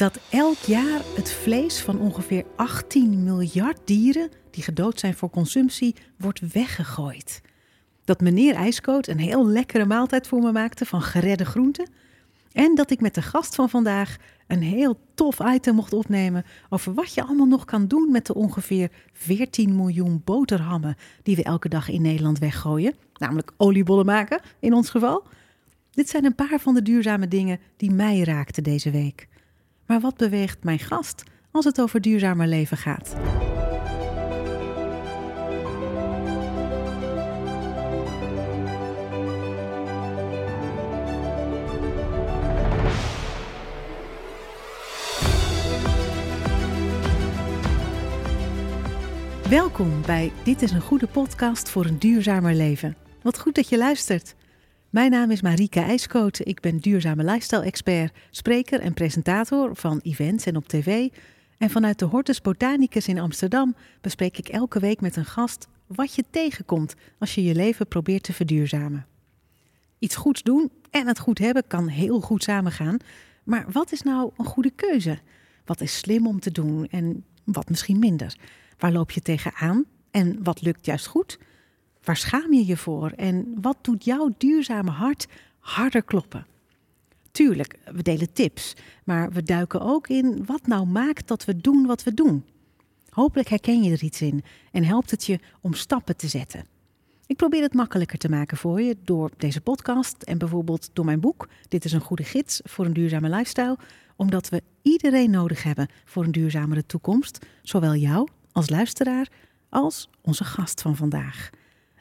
dat elk jaar het vlees van ongeveer 18 miljard dieren die gedood zijn voor consumptie wordt weggegooid. Dat meneer IJskoot een heel lekkere maaltijd voor me maakte van geredde groenten. En dat ik met de gast van vandaag een heel tof item mocht opnemen over wat je allemaal nog kan doen met de ongeveer 14 miljoen boterhammen die we elke dag in Nederland weggooien. Namelijk oliebollen maken in ons geval. Dit zijn een paar van de duurzame dingen die mij raakten deze week. Maar wat beweegt mijn gast als het over duurzamer leven gaat? Welkom bij Dit is een goede podcast voor een duurzamer leven. Wat goed dat je luistert. Mijn naam is Marika IJskoot. Ik ben duurzame lifestyle-expert, spreker en presentator van events en op tv. En vanuit de Hortus Botanicus in Amsterdam bespreek ik elke week met een gast wat je tegenkomt als je je leven probeert te verduurzamen. Iets goeds doen en het goed hebben kan heel goed samengaan. Maar wat is nou een goede keuze? Wat is slim om te doen en wat misschien minder? Waar loop je tegenaan en wat lukt juist goed? Waar schaam je je voor en wat doet jouw duurzame hart harder kloppen? Tuurlijk, we delen tips, maar we duiken ook in wat nou maakt dat we doen wat we doen. Hopelijk herken je er iets in en helpt het je om stappen te zetten. Ik probeer het makkelijker te maken voor je door deze podcast en bijvoorbeeld door mijn boek. Dit is een goede gids voor een duurzame lifestyle, omdat we iedereen nodig hebben voor een duurzamere toekomst, zowel jou als luisteraar als onze gast van vandaag.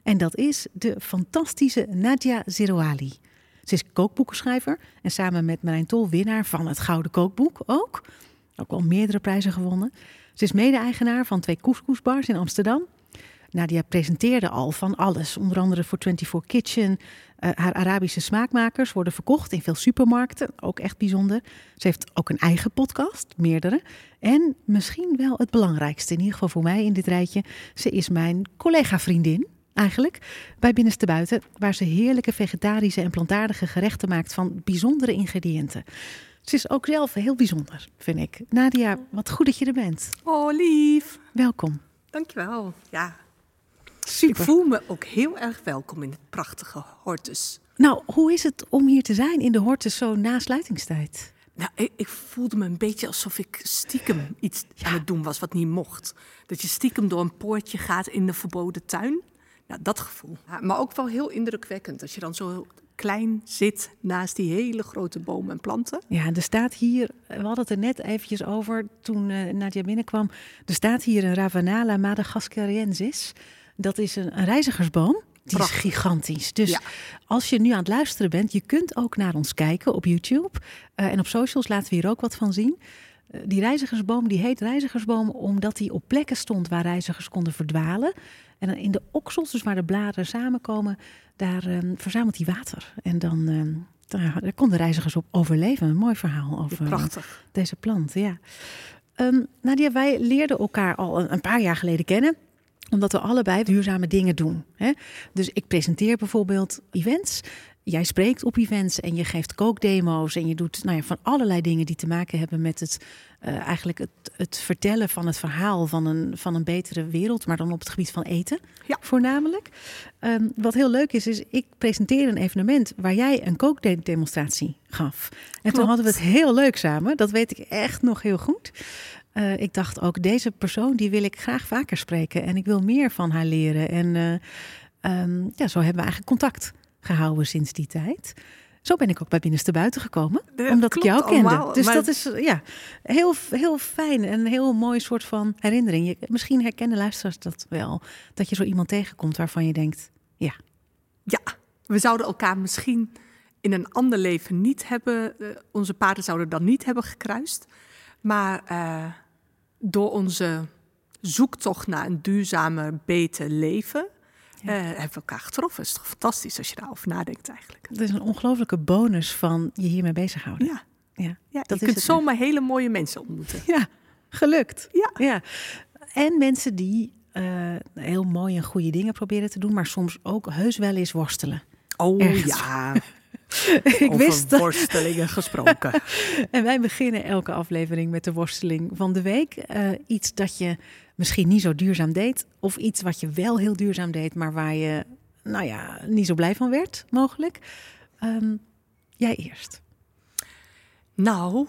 En dat is de fantastische Nadia Zerouali. Ze is kookboekenschrijver en samen met Marijn Tol winnaar van het Gouden Kookboek ook. Ook al meerdere prijzen gewonnen. Ze is mede-eigenaar van twee couscousbars in Amsterdam. Nadia presenteerde al van alles, onder andere voor 24 Kitchen. Uh, haar Arabische smaakmakers worden verkocht in veel supermarkten, ook echt bijzonder. Ze heeft ook een eigen podcast, meerdere. En misschien wel het belangrijkste, in ieder geval voor mij in dit rijtje, ze is mijn collega-vriendin eigenlijk, bij Binnenste Buiten, waar ze heerlijke vegetarische en plantaardige gerechten maakt van bijzondere ingrediënten. Ze is ook zelf heel bijzonder, vind ik. Nadia, wat goed dat je er bent. Oh, lief. Welkom. Dankjewel. Ja, Super. ik voel me ook heel erg welkom in het prachtige Hortus. Nou, hoe is het om hier te zijn in de Hortus zo na sluitingstijd? Nou, ik, ik voelde me een beetje alsof ik stiekem iets aan het doen was wat niet mocht. Dat je stiekem door een poortje gaat in de verboden tuin. Nou, dat gevoel. Maar ook wel heel indrukwekkend als je dan zo klein zit naast die hele grote bomen en planten. Ja, er staat hier, we hadden het er net eventjes over toen uh, Nadia binnenkwam. Er staat hier een Ravenala madagascariensis. Dat is een, een reizigersboom. Die Prachtig. is gigantisch. Dus Ja. als je nu aan het luisteren bent, je kunt ook naar ons kijken op YouTube. Eh, en op socials laten we hier ook wat van zien. Eh, die reizigersboom die heet reizigersboom omdat die op plekken stond waar reizigers konden verdwalen. En in de oksels, dus waar de bladeren samenkomen, daar eh, verzamelt hij water. En dan eh, daar, daar konden reizigers op overleven. Een mooi verhaal over eh, Prachtig. deze plant, ja. Ehm, Nadia, wij leerden elkaar al een, een paar jaar geleden kennen omdat we allebei duurzame dingen doen. Hè? Dus ik presenteer bijvoorbeeld events. Jij spreekt op events en je geeft kookdemo's. En je doet nou ja, van allerlei dingen die te maken hebben met het, eh, eigenlijk het, het vertellen van het verhaal van een, van een betere wereld. Maar dan op het gebied van eten Ja. voornamelijk. Ehm, wat heel leuk is, is ik presenteer een evenement waar jij een kookdemonstratie gaf. En toen hadden we het heel leuk samen. Dat weet ik echt nog heel goed. Eh, ik dacht ook, deze persoon die wil ik graag vaker spreken. En ik wil meer van haar leren. En eh, ehm, ja, zo hebben we eigenlijk contact gehouden sinds die tijd. Zo ben ik ook bij Binnenste Buiten gekomen. Omdat ik jou kende. allemaal, dus maar- dat is ja, heel, heel fijn en een heel mooi soort van herinnering. Je, misschien herkennen luisteraars dat wel. Dat je zo iemand tegenkomt waarvan je denkt, ja, Ja, we zouden elkaar misschien in een ander leven niet hebben, eh, onze paden zouden dan niet hebben gekruist. Maar eh, door onze zoektocht naar een duurzamer, beter leven, Ja. eh, hebben we elkaar getroffen. is toch fantastisch als je daarover nadenkt eigenlijk. het is een ongelofelijke bonus van je hiermee bezighouden. Ja, Ja, ja Dat je kunt het zomaar hele mooie mensen ontmoeten. ja gelukt. Ja. Ja, en mensen die eh, heel mooie en goede dingen proberen te doen, maar soms ook heus wel eens worstelen. Oh Ergens. ja, ik Over wist worstelingen gesproken. en wij beginnen elke aflevering met de worsteling van de week. Uh, iets dat je misschien niet zo duurzaam deed, of iets wat je wel heel duurzaam deed, maar waar je, nou ja, niet zo blij van werd, mogelijk. Um, jij eerst. Nou,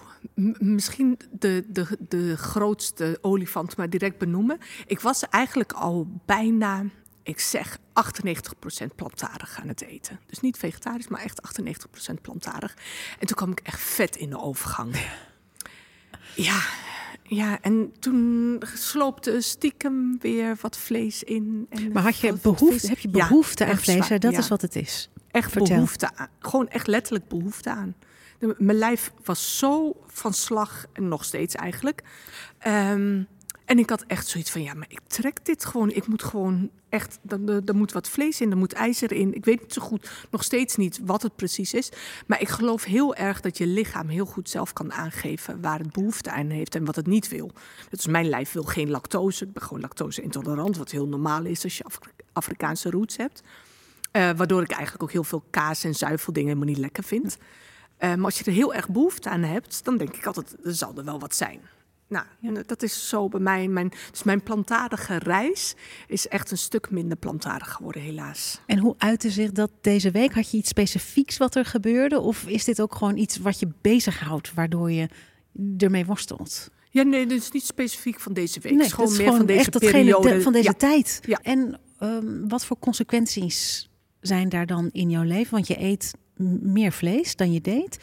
misschien de, de, de grootste olifant maar direct benoemen. Ik was eigenlijk al bijna, ik zeg 98% plantaardig aan het eten. Dus niet vegetarisch, maar echt 98% plantaardig. En toen kwam ik echt vet in de overgang. Ja, ja, en toen sloopte stiekem weer wat vlees in. En maar had je behoefte, heb je behoefte aan vlees? Dat is wat het is. Echt behoefte aan. Gewoon echt letterlijk behoefte aan. Mijn lijf was zo van slag, en nog steeds eigenlijk. Um, en ik had echt zoiets van, ja, maar ik trek dit gewoon. Ik moet gewoon echt, er, moet wat vlees in, er moet ijzer in. Ik weet niet zo goed, nog steeds niet wat het precies is. Maar ik geloof heel erg dat je lichaam heel goed zelf kan aangeven waar het behoefte aan heeft en wat het niet wil. Dus mijn lijf wil geen lactose. Ik ben gewoon lactose intolerant, wat heel normaal is als je Afrikaanse roots hebt. Uh, waardoor ik eigenlijk ook heel veel kaas en zuiveldingen helemaal niet lekker vind. Uh, maar als je er heel erg behoefte aan hebt, dan denk ik altijd, er zal er wel wat zijn. Nou, dat is zo bij mij. Mijn, dus mijn plantaardige reis is echt een stuk minder plantaardig geworden, helaas. En hoe uitte zich dat deze week? Had je iets specifieks wat er gebeurde? Of is dit ook gewoon iets wat je bezighoudt, waardoor je ermee worstelt? Ja, nee, dit is niet specifiek van deze week. Nee, het is gewoon meer van deze periode. van deze tijd. Ja. En um, wat voor consequenties zijn daar dan in jouw leven? Want je eet meer vlees dan je deed.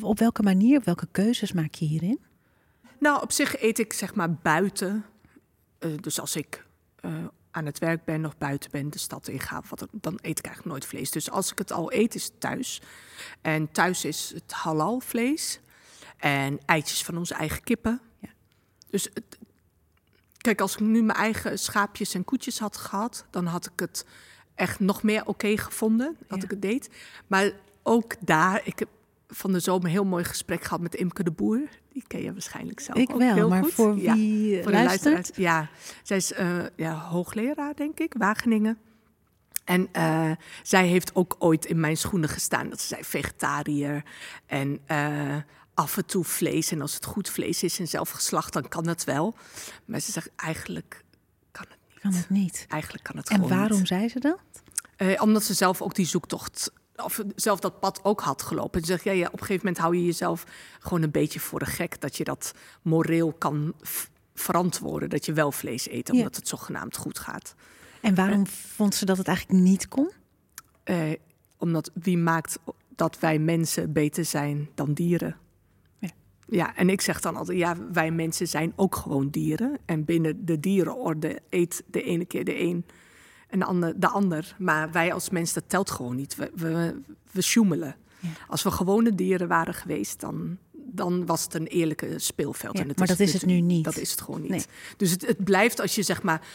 Op welke manier, welke keuzes maak je hierin? Nou, op zich eet ik zeg maar buiten. Uh, dus als ik uh, aan het werk ben of buiten ben, de stad inga, wat, dan eet ik eigenlijk nooit vlees. Dus als ik het al eet, is het thuis. En thuis is het halal vlees. En eitjes van onze eigen kippen. Ja. Dus het, kijk, als ik nu mijn eigen schaapjes en koetjes had gehad, dan had ik het echt nog meer oké gevonden dat ik het deed. Maar ook daar, ik heb van de zomer een heel mooi gesprek gehad met Imke de Boer. Die ken je waarschijnlijk zelf ik ook wel, heel maar goed. voor wie ja, voor luistert? Ja, zij is uh, ja, hoogleraar, denk ik, Wageningen. En uh, zij heeft ook ooit in mijn schoenen gestaan. Dat ze zei vegetariër en uh, af en toe vlees. En als het goed vlees is en zelf geslacht, dan kan het wel. Maar ze zegt eigenlijk kan het niet. Kan het niet? Eigenlijk kan het en gewoon En waarom niet. zei ze dat? Uh, omdat ze zelf ook die zoektocht of zelf dat pad ook had gelopen. En zeg ja, ja, op een gegeven moment hou je jezelf gewoon een beetje voor de gek dat je dat moreel kan verantwoorden. Dat je wel vlees eet, omdat het zogenaamd goed gaat. En waarom vond ze dat het eigenlijk niet kon? Eh, omdat wie maakt dat wij mensen beter zijn dan dieren? Ja. ja, en ik zeg dan altijd, ja, wij mensen zijn ook gewoon dieren. En binnen de dierenorde eet de ene keer de een en de ander, de ander. Maar wij als mens, dat telt gewoon niet. We, we, we sjoemelen. Als we gewone dieren waren geweest, dan, dan was het een eerlijke speelveld. en het maar dat is het nu niet. Dat is het gewoon niet. Dus het, het blijft als je zeg maar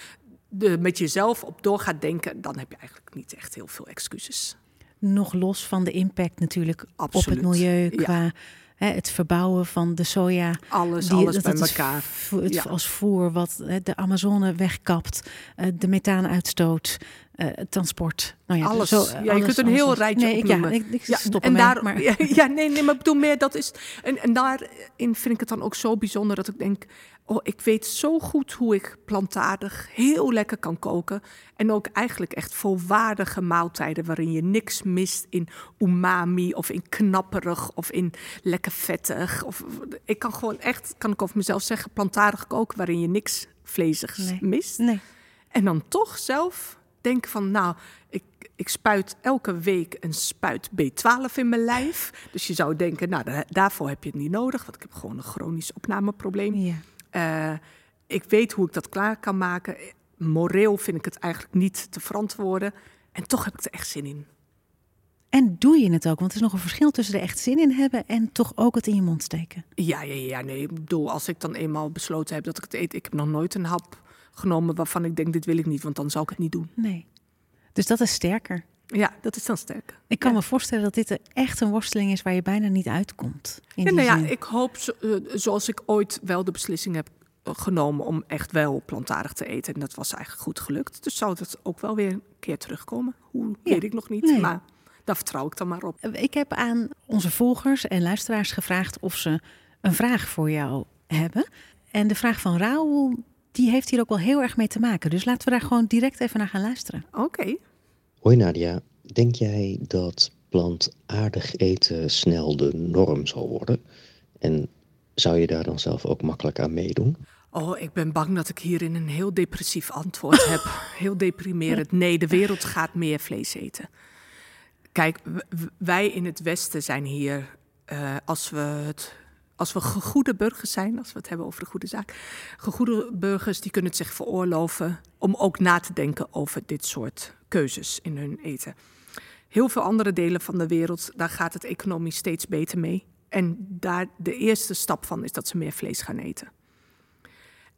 de, met jezelf op door gaat denken, dan heb je eigenlijk niet echt heel veel excuses. Nog los van de impact natuurlijk op het milieu qua Hè, het verbouwen van de soja. Alles, die, alles bij elkaar. Het, Als voer wat de Amazone wegkapt, uh, de methaanuitstoot, uh, transport. Nou ja, alles. Zo, uh, ja, je kunt een heel rijtje nee, opnoemen. Ik, ja, ik, ik stop en daar, maar... ja, nee, nee, maar ik bedoel meer, dat is... En, en daarin vind ik het dan ook zo bijzonder dat ik denk... Oh, ik weet zo goed hoe ik plantaardig heel lekker kan koken. En ook eigenlijk echt volwaardige maaltijden waarin je niks mist in umami of in knapperig of in lekker vettig. Of, ik kan gewoon echt, kan ik over mezelf zeggen, plantaardig koken waarin je niks vleesigs mist. Nee. En dan toch zelf denken van, nou, ik, ik spuit elke week een spuit B12 in mijn lijf. Dus je zou denken, nou, daarvoor heb je het niet nodig, want ik heb gewoon een chronisch opnameprobleem. Ja. Uh, ik weet hoe ik dat klaar kan maken. Moreel vind ik het eigenlijk niet te verantwoorden. En toch heb ik er echt zin in. En doe je het ook? Want er is nog een verschil tussen er echt zin in hebben en toch ook het in je mond steken. Ja, ja, ja. Nee, ik bedoel, als ik dan eenmaal besloten heb dat ik het eet. Ik heb nog nooit een hap genomen waarvan ik denk, dit wil ik niet, want dan zou ik het niet doen. Nee. Dus dat is sterker. Ja, dat is dan sterker. Ik kan me voorstellen dat dit echt een worsteling is waar je bijna niet uitkomt. In ja, nou ja, ik hoop, eh, zoals ik ooit wel de beslissing heb eh, genomen om echt wel plantaardig te eten. En dat was eigenlijk goed gelukt. Dus zou dat ook wel weer een keer terugkomen. Hoe, weet ik nog niet. Maar daar vertrouw ik dan maar op. Ik heb aan onze volgers en luisteraars gevraagd of ze een vraag voor jou hebben. En de vraag van Raoul, die heeft hier ook wel heel erg mee te maken. Dus laten we daar gewoon direct even naar gaan luisteren. Oké. Hoi Nadia, denk jij dat plantaardig eten snel de norm zal worden? En zou je daar dan zelf ook makkelijk aan meedoen? Oh, ik ben bang dat ik hierin een heel depressief antwoord heb. Heel deprimerend. Nee, de wereld gaat meer vlees eten. Kijk, wij in het Westen zijn hier, uh, als we het als we gegoede burgers zijn, als we het hebben over de goede zaak, gegoede burgers die kunnen het zich veroorloven om ook na te denken over dit soort keuzes in hun eten. Heel veel andere delen van de wereld, daar gaat het economisch steeds beter mee. En daar de eerste stap van is dat ze meer vlees gaan eten.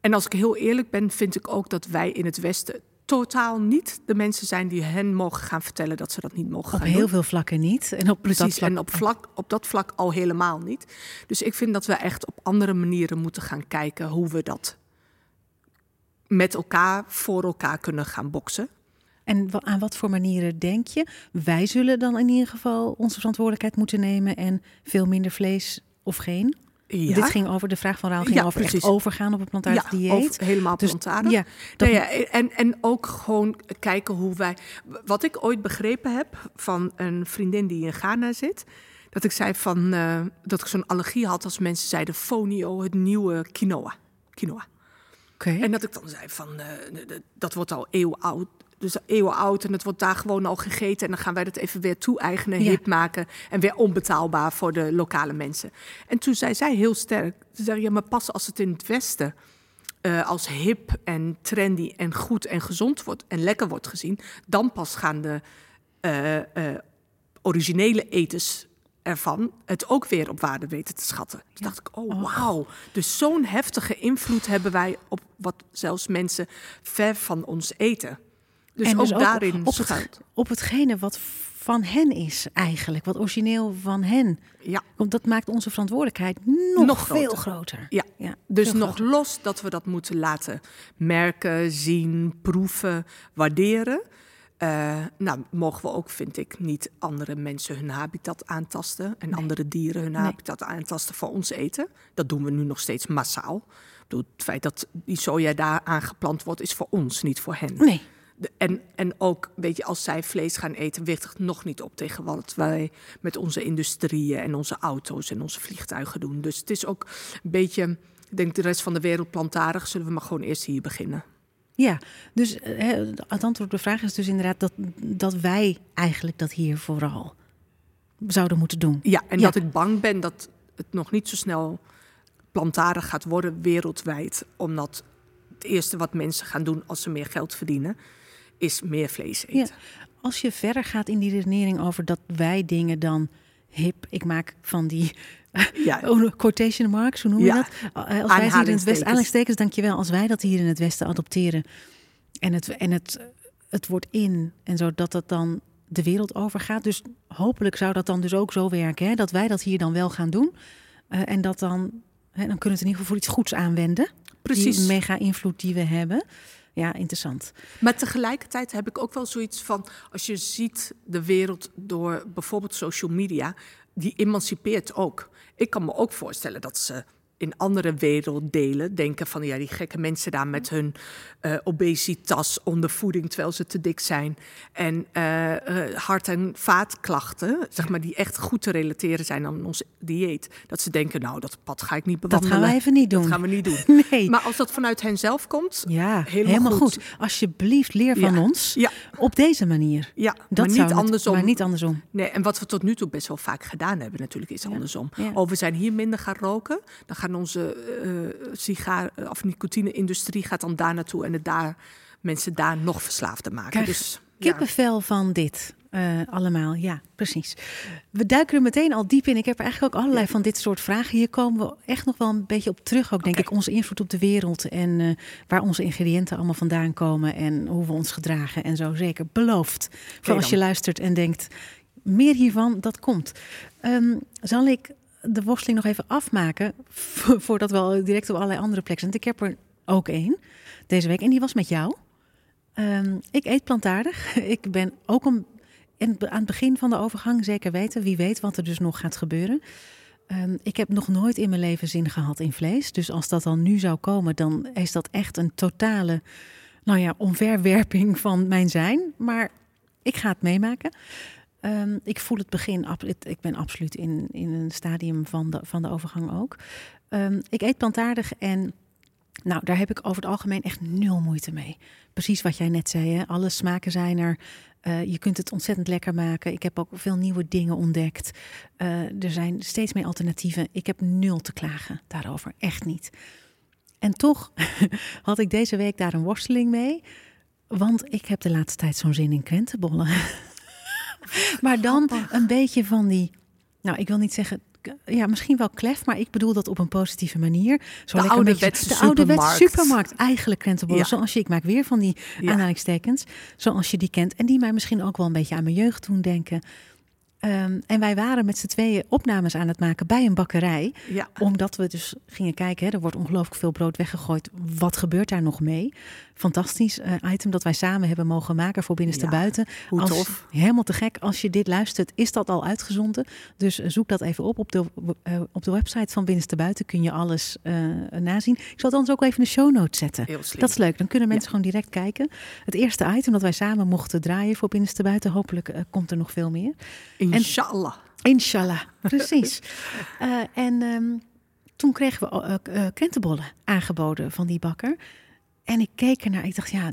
En als ik heel eerlijk ben, vind ik ook dat wij in het Westen totaal niet de mensen zijn die hen mogen gaan vertellen dat ze dat niet mogen op gaan heel veel vlakken niet. En op Precies, dat vlak... en op, vlak, op dat vlak al helemaal niet. Dus ik vind dat we echt op andere manieren moeten gaan kijken hoe we dat met elkaar, voor elkaar kunnen gaan boksen. En aan wat voor manieren denk je? Wij zullen dan in ieder geval onze verantwoordelijkheid moeten nemen en veel minder vlees of geen? Ja. Dit ging over de vraag van Raal ging over echt overgaan op een plantaardig ja, dieet. helemaal dus, plantaardig. Ja, dat... ja, en, en ook gewoon kijken hoe wij. Wat ik ooit begrepen heb van een vriendin die in Ghana zit. Dat ik zei van uh, dat ik zo'n allergie had als mensen zeiden fonio, het nieuwe quinoa. quinoa. Okay. En dat ik dan zei van uh, dat wordt al eeuwen dus eeuwen oud en het wordt daar gewoon al gegeten. En dan gaan wij dat even weer toe-eigenen, hip maken en weer onbetaalbaar voor de lokale mensen. En toen zei zij heel sterk, ze zei, ja, maar pas als het in het Westen uh, als hip en trendy en goed en gezond wordt en lekker wordt gezien, dan pas gaan de uh, uh, originele eters ervan het ook weer op waarde weten te schatten. Toen dacht ik, oh, oh. wauw. Dus zo'n heftige invloed hebben wij op wat zelfs mensen ver van ons eten. Dus en ook dus daarin op het, op hetgene wat van hen is eigenlijk, wat origineel van hen. Ja. Want dat maakt onze verantwoordelijkheid nog, veel groter. Ja, ja dus nog los dat we dat moeten laten merken, zien, proeven, waarderen. Uh, nou, mogen we ook, vind ik, niet andere mensen hun habitat aantasten en andere dieren hun habitat aantasten voor ons eten. Dat doen we nu nog steeds massaal. Het feit dat die soja daar aangeplant wordt, is voor ons, niet voor hen. Nee en, en ook, weet je, als zij vlees gaan eten, weegt het nog niet op tegen wat wij met onze industrieën en onze auto's en onze vliegtuigen doen. Dus het is ook een beetje, ik denk de rest van de wereld plantaardig, zullen we maar gewoon eerst hier beginnen. Ja, dus eh, het antwoord op de vraag is dus inderdaad dat, dat wij eigenlijk dat hier vooral zouden moeten doen. Ja, en dat ik bang ben dat het nog niet zo snel plantaardig gaat worden wereldwijd, omdat het eerste wat mensen gaan doen als ze meer geld verdienen, is meer vlees eten. Ja. Als je verder gaat in die redenering over dat wij dingen dan hip, ik maak van die ja. Oh, quotation marks, hoe noem je dat? Eh, als wij hier in het Westen, aanhalingstekens, dankjewel, als wij dat hier in het Westen adopteren en het, en het, het wordt in en zo dat dat dan de wereld overgaat. Dus hopelijk zou dat dan dus ook zo werken, hè? dat wij dat hier dan wel gaan doen uh, en dat dan, hè, dan kunnen we het in ieder geval voor iets goeds aanwenden. Precies. Die mega invloed die we hebben ja, interessant. Maar tegelijkertijd heb ik ook wel zoiets van, als je ziet de wereld door bijvoorbeeld social media, die emancipeert ook. Ik kan me ook voorstellen dat ze in andere werelddelen denken van ja, die gekke mensen daar met hun uh, obesitas, ondervoeding terwijl ze te dik zijn en uh, uh, hart- en vaatklachten, zeg maar, die echt goed te relateren zijn aan ons dieet. Dat ze denken, nou, dat pad ga ik niet bewandelen. Dat gaan we even niet doen. Dat gaan we niet doen. Nee. Maar als dat vanuit hen zelf komt, ja, helemaal, goed. Alsjeblieft, leer van ons ja. op deze manier. Ja, dat maar niet andersom. maar niet andersom. Nee, en wat we tot nu toe best wel vaak gedaan hebben natuurlijk, is andersom. Oh, we zijn hier minder gaan roken, dan gaan onze uh, sigaar- of nicotine-industrie gaat dan daar naartoe en het daar, mensen daar nog verslaafder maken. Krijg dus, kippenvel ja. van dit. Uh, allemaal, ja, precies. We duiken er meteen al diep in. Ik heb eigenlijk ook allerlei van dit soort vragen. Hier komen we echt nog wel een beetje op terug. Ook denk ik onze invloed op de wereld en uh, waar onze ingrediënten allemaal vandaan komen en hoe we ons gedragen en zo. Zeker beloofd. Voor als je luistert en denkt, meer hiervan, dat komt. Um, zal ik de worsteling nog even afmaken. Voordat we al direct op allerlei andere plekken zijn. Ik heb er ook één deze week. En die was met jou. Um, ik eet plantaardig. Ik ben ook een. aan het begin van de overgang zeker weten. Wie weet wat er dus nog gaat gebeuren. Ehm, ik heb nog nooit in mijn leven zin gehad in vlees. Dus als dat dan nu zou komen, dan is dat echt een totale nou ja, omverwerping van mijn zijn. Maar ik ga het meemaken. Ehm, ik voel het begin, ik ben absoluut in, in een stadium van de, van de overgang ook. Ehm, ik eet plantaardig en nou, daar heb ik over het algemeen echt nul moeite mee. Precies wat jij net zei, hè? alle smaken zijn er. Uh, je kunt het ontzettend lekker maken. Ik heb ook veel nieuwe dingen ontdekt. Uh, er zijn steeds meer alternatieven. Ik heb nul te klagen daarover, echt niet. En toch had ik deze week daar een worsteling mee. Want ik heb de laatste tijd zo'n zin in krentenbollen. maar dan een beetje van die. Nou, ik wil niet zeggen ja, misschien wel klef, maar ik bedoel dat op een positieve manier. Zo de ouderwetse de ouderwetse supermarkt. Eigenlijk krentenbollen, zoals je, ik maak weer van die ja. aanhalingstekens, zoals je die kent. En die mij misschien ook wel een beetje aan mijn jeugd doen denken. Um, en wij waren met z'n tweeën opnames aan het maken bij een bakkerij. Ja. Omdat we dus gingen kijken, hè, er wordt ongelooflijk veel brood weggegooid. Wat gebeurt daar nog mee? Fantastisch uh, item dat wij samen hebben mogen maken voor Binnenste ja, Buiten. Hoe als, tof. Helemaal te gek. Als je dit luistert, is dat al uitgezonden. Dus uh, zoek dat even op. Op de, uh, op de website van Binnenste Buiten kun je alles nazien. Ik zal het anders ook even in de show notes zetten. Dat is leuk. Dan kunnen mensen ja. gewoon direct kijken. Het eerste item dat wij samen mochten draaien voor Binnenste Buiten. Hopelijk komt er nog veel meer. Inshallah. En, inshallah, precies. uh, en um, toen kregen we uh, uh, krentenbollen aangeboden van die bakker. En ik keek ernaar. Ik dacht, ja,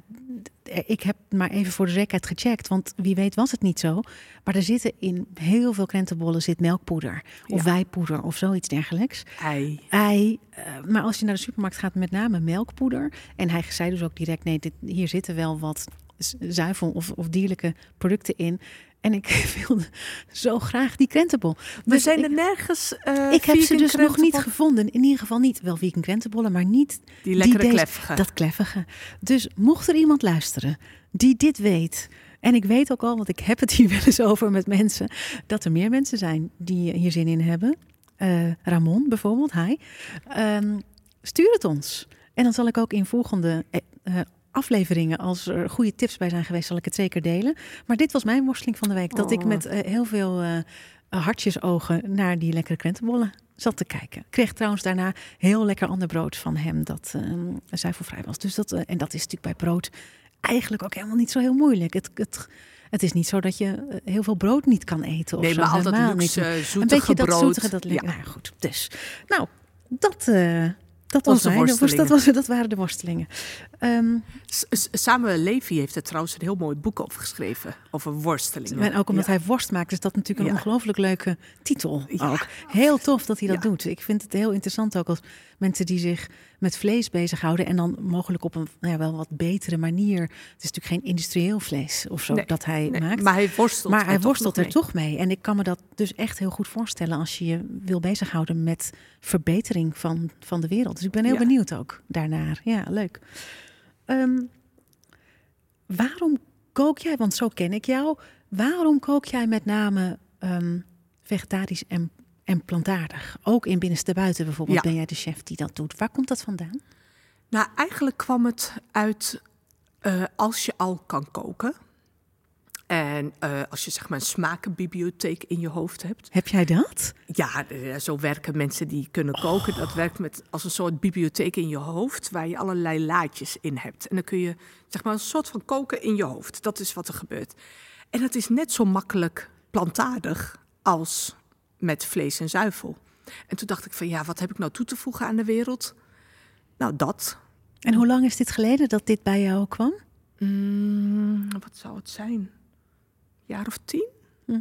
ik heb maar even voor de zekerheid gecheckt. Want wie weet was het niet zo. Maar er zitten in heel veel krentenbollen zit melkpoeder. Of ja. wijpoeder of zoiets dergelijks. Ei. Ei. maar als je naar de supermarkt gaat, met name melkpoeder. En hij zei dus ook direct, nee, dit, hier zitten wel wat zuivel of, of dierlijke producten in. En ik wilde zo graag die krentenbol. We dus zijn er ik, nergens. Uh, ik heb ze dus nog niet gevonden. In ieder geval niet. Wel vegan krentenbollen, maar niet die lekkere die kleffige. Dat kleffige. Dus mocht er iemand luisteren die dit weet. En ik weet ook al, want ik heb het hier wel eens over met mensen, dat er meer mensen zijn die hier zin in hebben. Uh, Ramon bijvoorbeeld, hij. Um, stuur het ons. En dan zal ik ook in volgende uh, afleveringen, als er goede tips bij zijn geweest, zal ik het zeker delen. Maar dit was mijn worsteling van de week. Dat Oh. ik met uh, heel veel uh, hartjesogen naar die lekkere krentenbollen zat te kijken. Ik kreeg trouwens daarna heel lekker ander brood van hem dat uh, zuivelvrij was. Dus dat, en dat is natuurlijk bij brood eigenlijk ook helemaal niet zo heel moeilijk. Het, het, het is niet zo dat je heel veel brood niet kan eten. Of nee, zo. maar altijd Helemaal luxe, niet. zoetige Een beetje brood. dat zoetige, dat lekker. Ja. Nou goed, dus. Nou, dat... Uh, dat, was mijn, dat, was, dat waren de worstelingen. Um, Samuel Levy heeft er trouwens een heel mooi boek over geschreven. Over worstelingen. En ook omdat ja. hij worst maakt, is dat natuurlijk een Ja. ongelooflijk leuke titel. Ja. Ook. Heel tof dat hij dat doet. Ik vind het heel interessant ook als mensen die zich met vlees bezighouden. En dan mogelijk op een nou ja, wel wat betere manier. Het is natuurlijk geen industrieel vlees of zo Nee, dat hij Nee, maakt. maar hij worstelt, Maar hij er toch worstelt er mee. toch mee. En ik kan me dat dus echt heel goed voorstellen als je je wil bezighouden met verbetering van, van de wereld. Dus ik ben heel benieuwd ook daarnaar. Ja, leuk. Ehm, waarom kook jij, want zo ken ik jou, waarom kook jij met name ehm, vegetarisch en, en plantaardig? Ook in binnenste buiten bijvoorbeeld Ja. ben jij de chef die dat doet. Waar komt dat vandaan? Nou, eigenlijk kwam het uit eh, als je al kan koken. En eh, als je zeg maar een smakenbibliotheek in je hoofd hebt. Heb jij dat? Ja, zo werken mensen die kunnen koken. Dat werkt met, als een soort bibliotheek in je hoofd, waar je allerlei laadjes in hebt. En dan kun je zeg maar een soort van koken in je hoofd. Dat is wat er gebeurt. En het is net zo makkelijk plantaardig als met vlees en zuivel. En toen dacht ik van ja, wat heb ik nou toe te voegen aan de wereld? Nou, dat. En hoe lang is dit geleden dat dit bij jou kwam? Mm, wat zou het zijn? Jaar of tien? Hm.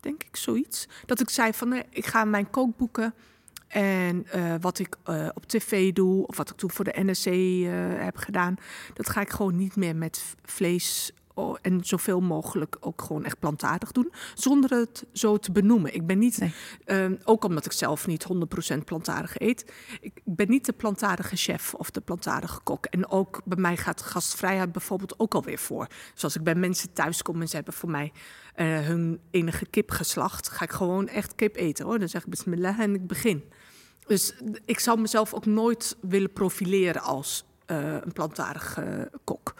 Denk ik, zoiets. Dat ik zei van, nee, ik ga mijn kookboeken en eh, wat ik eh, op tv doe... of wat ik toen voor de NRC eh, heb gedaan... dat ga ik gewoon niet meer met vlees en zoveel mogelijk ook gewoon echt plantaardig doen... zonder het zo te benoemen. Ik ben niet, Nee. eh, ook omdat ik zelf niet 100% plantaardig eet... ik ben niet de plantaardige chef of de plantaardige kok. En ook bij mij gaat gastvrijheid bijvoorbeeld ook alweer voor. Zoals ik bij mensen thuis kom en ze hebben voor mij eh, hun enige kip geslacht... ga ik gewoon echt kip eten hoor. Dan zeg ik bismillah en ik begin. Dus ik zou mezelf ook nooit willen profileren als eh, een plantaardige kok.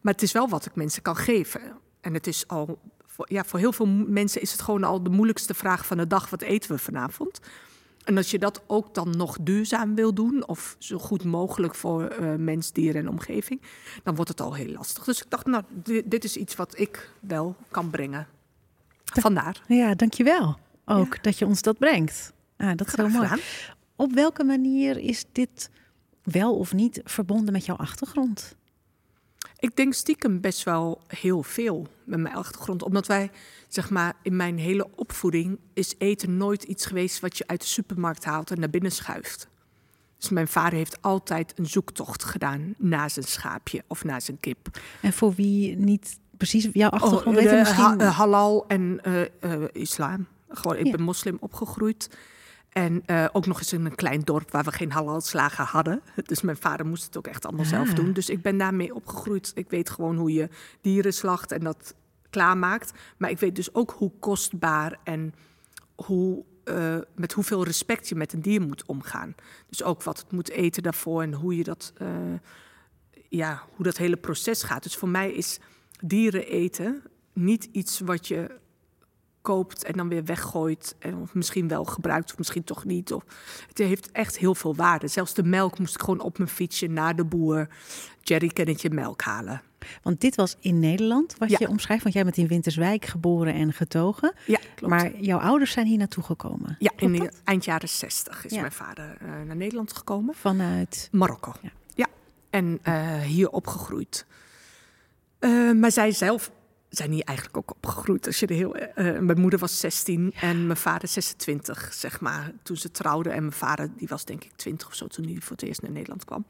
Maar het is wel wat ik mensen kan geven. En het is al voor, ja, voor heel veel mensen is het gewoon al de moeilijkste vraag van de dag: wat eten we vanavond? En als je dat ook dan nog duurzaam wil doen, of zo goed mogelijk voor uh, mens, dier en omgeving, dan wordt het al heel lastig. Dus ik dacht, nou, dit, dit is iets wat ik wel kan brengen. Vandaar. Ja, dankjewel ook dat je ons dat brengt. Ah, dat is heel mooi. Op welke manier is dit wel of niet verbonden met jouw achtergrond? Ik denk stiekem best wel heel veel met mijn achtergrond. Omdat wij, zeg maar, in mijn hele opvoeding is eten nooit iets geweest wat je uit de supermarkt haalt en naar binnen schuift. Dus mijn vader heeft altijd een zoektocht gedaan naar zijn schaapje of naar zijn kip. En voor wie niet precies jouw achtergrond oh, weet, misschien... halal en uh, uh, islam. Gewoon, ik ben moslim opgegroeid. En uh, ook nog eens in een klein dorp waar we geen halalslager hadden. Dus mijn vader moest het ook echt allemaal zelf ah. doen. Dus ik ben daarmee opgegroeid. Ik weet gewoon hoe je dieren slacht en dat klaarmaakt. Maar ik weet dus ook hoe kostbaar en hoe, uh, met hoeveel respect je met een dier moet omgaan. Dus ook wat het moet eten daarvoor en hoe je dat, uh, ja, hoe dat hele proces gaat. Dus voor mij is dieren eten niet iets wat je koopt en dan weer weggooit. En of misschien wel gebruikt of misschien toch niet. Of, het heeft echt heel veel waarde. Zelfs de melk moest ik gewoon op mijn fietsje naar de boer jerrycannetje melk halen. Want dit was in Nederland, wat je omschrijft. Want jij bent in Winterswijk geboren en getogen. Ja, klopt. Maar jouw ouders zijn hier naartoe gekomen. Ja, in de eind jaren 60 is mijn vader uh, naar Nederland gekomen. Vanuit? Marokko. Ja. ja. En uh, hier opgegroeid. Uh, maar zij zelf zijn hier eigenlijk ook opgegroeid. Als je de heel, uh, mijn moeder was 16 en mijn vader 26, zeg maar, toen ze trouwden. En mijn vader, die was denk ik 20 of zo toen hij voor het eerst naar Nederland kwam.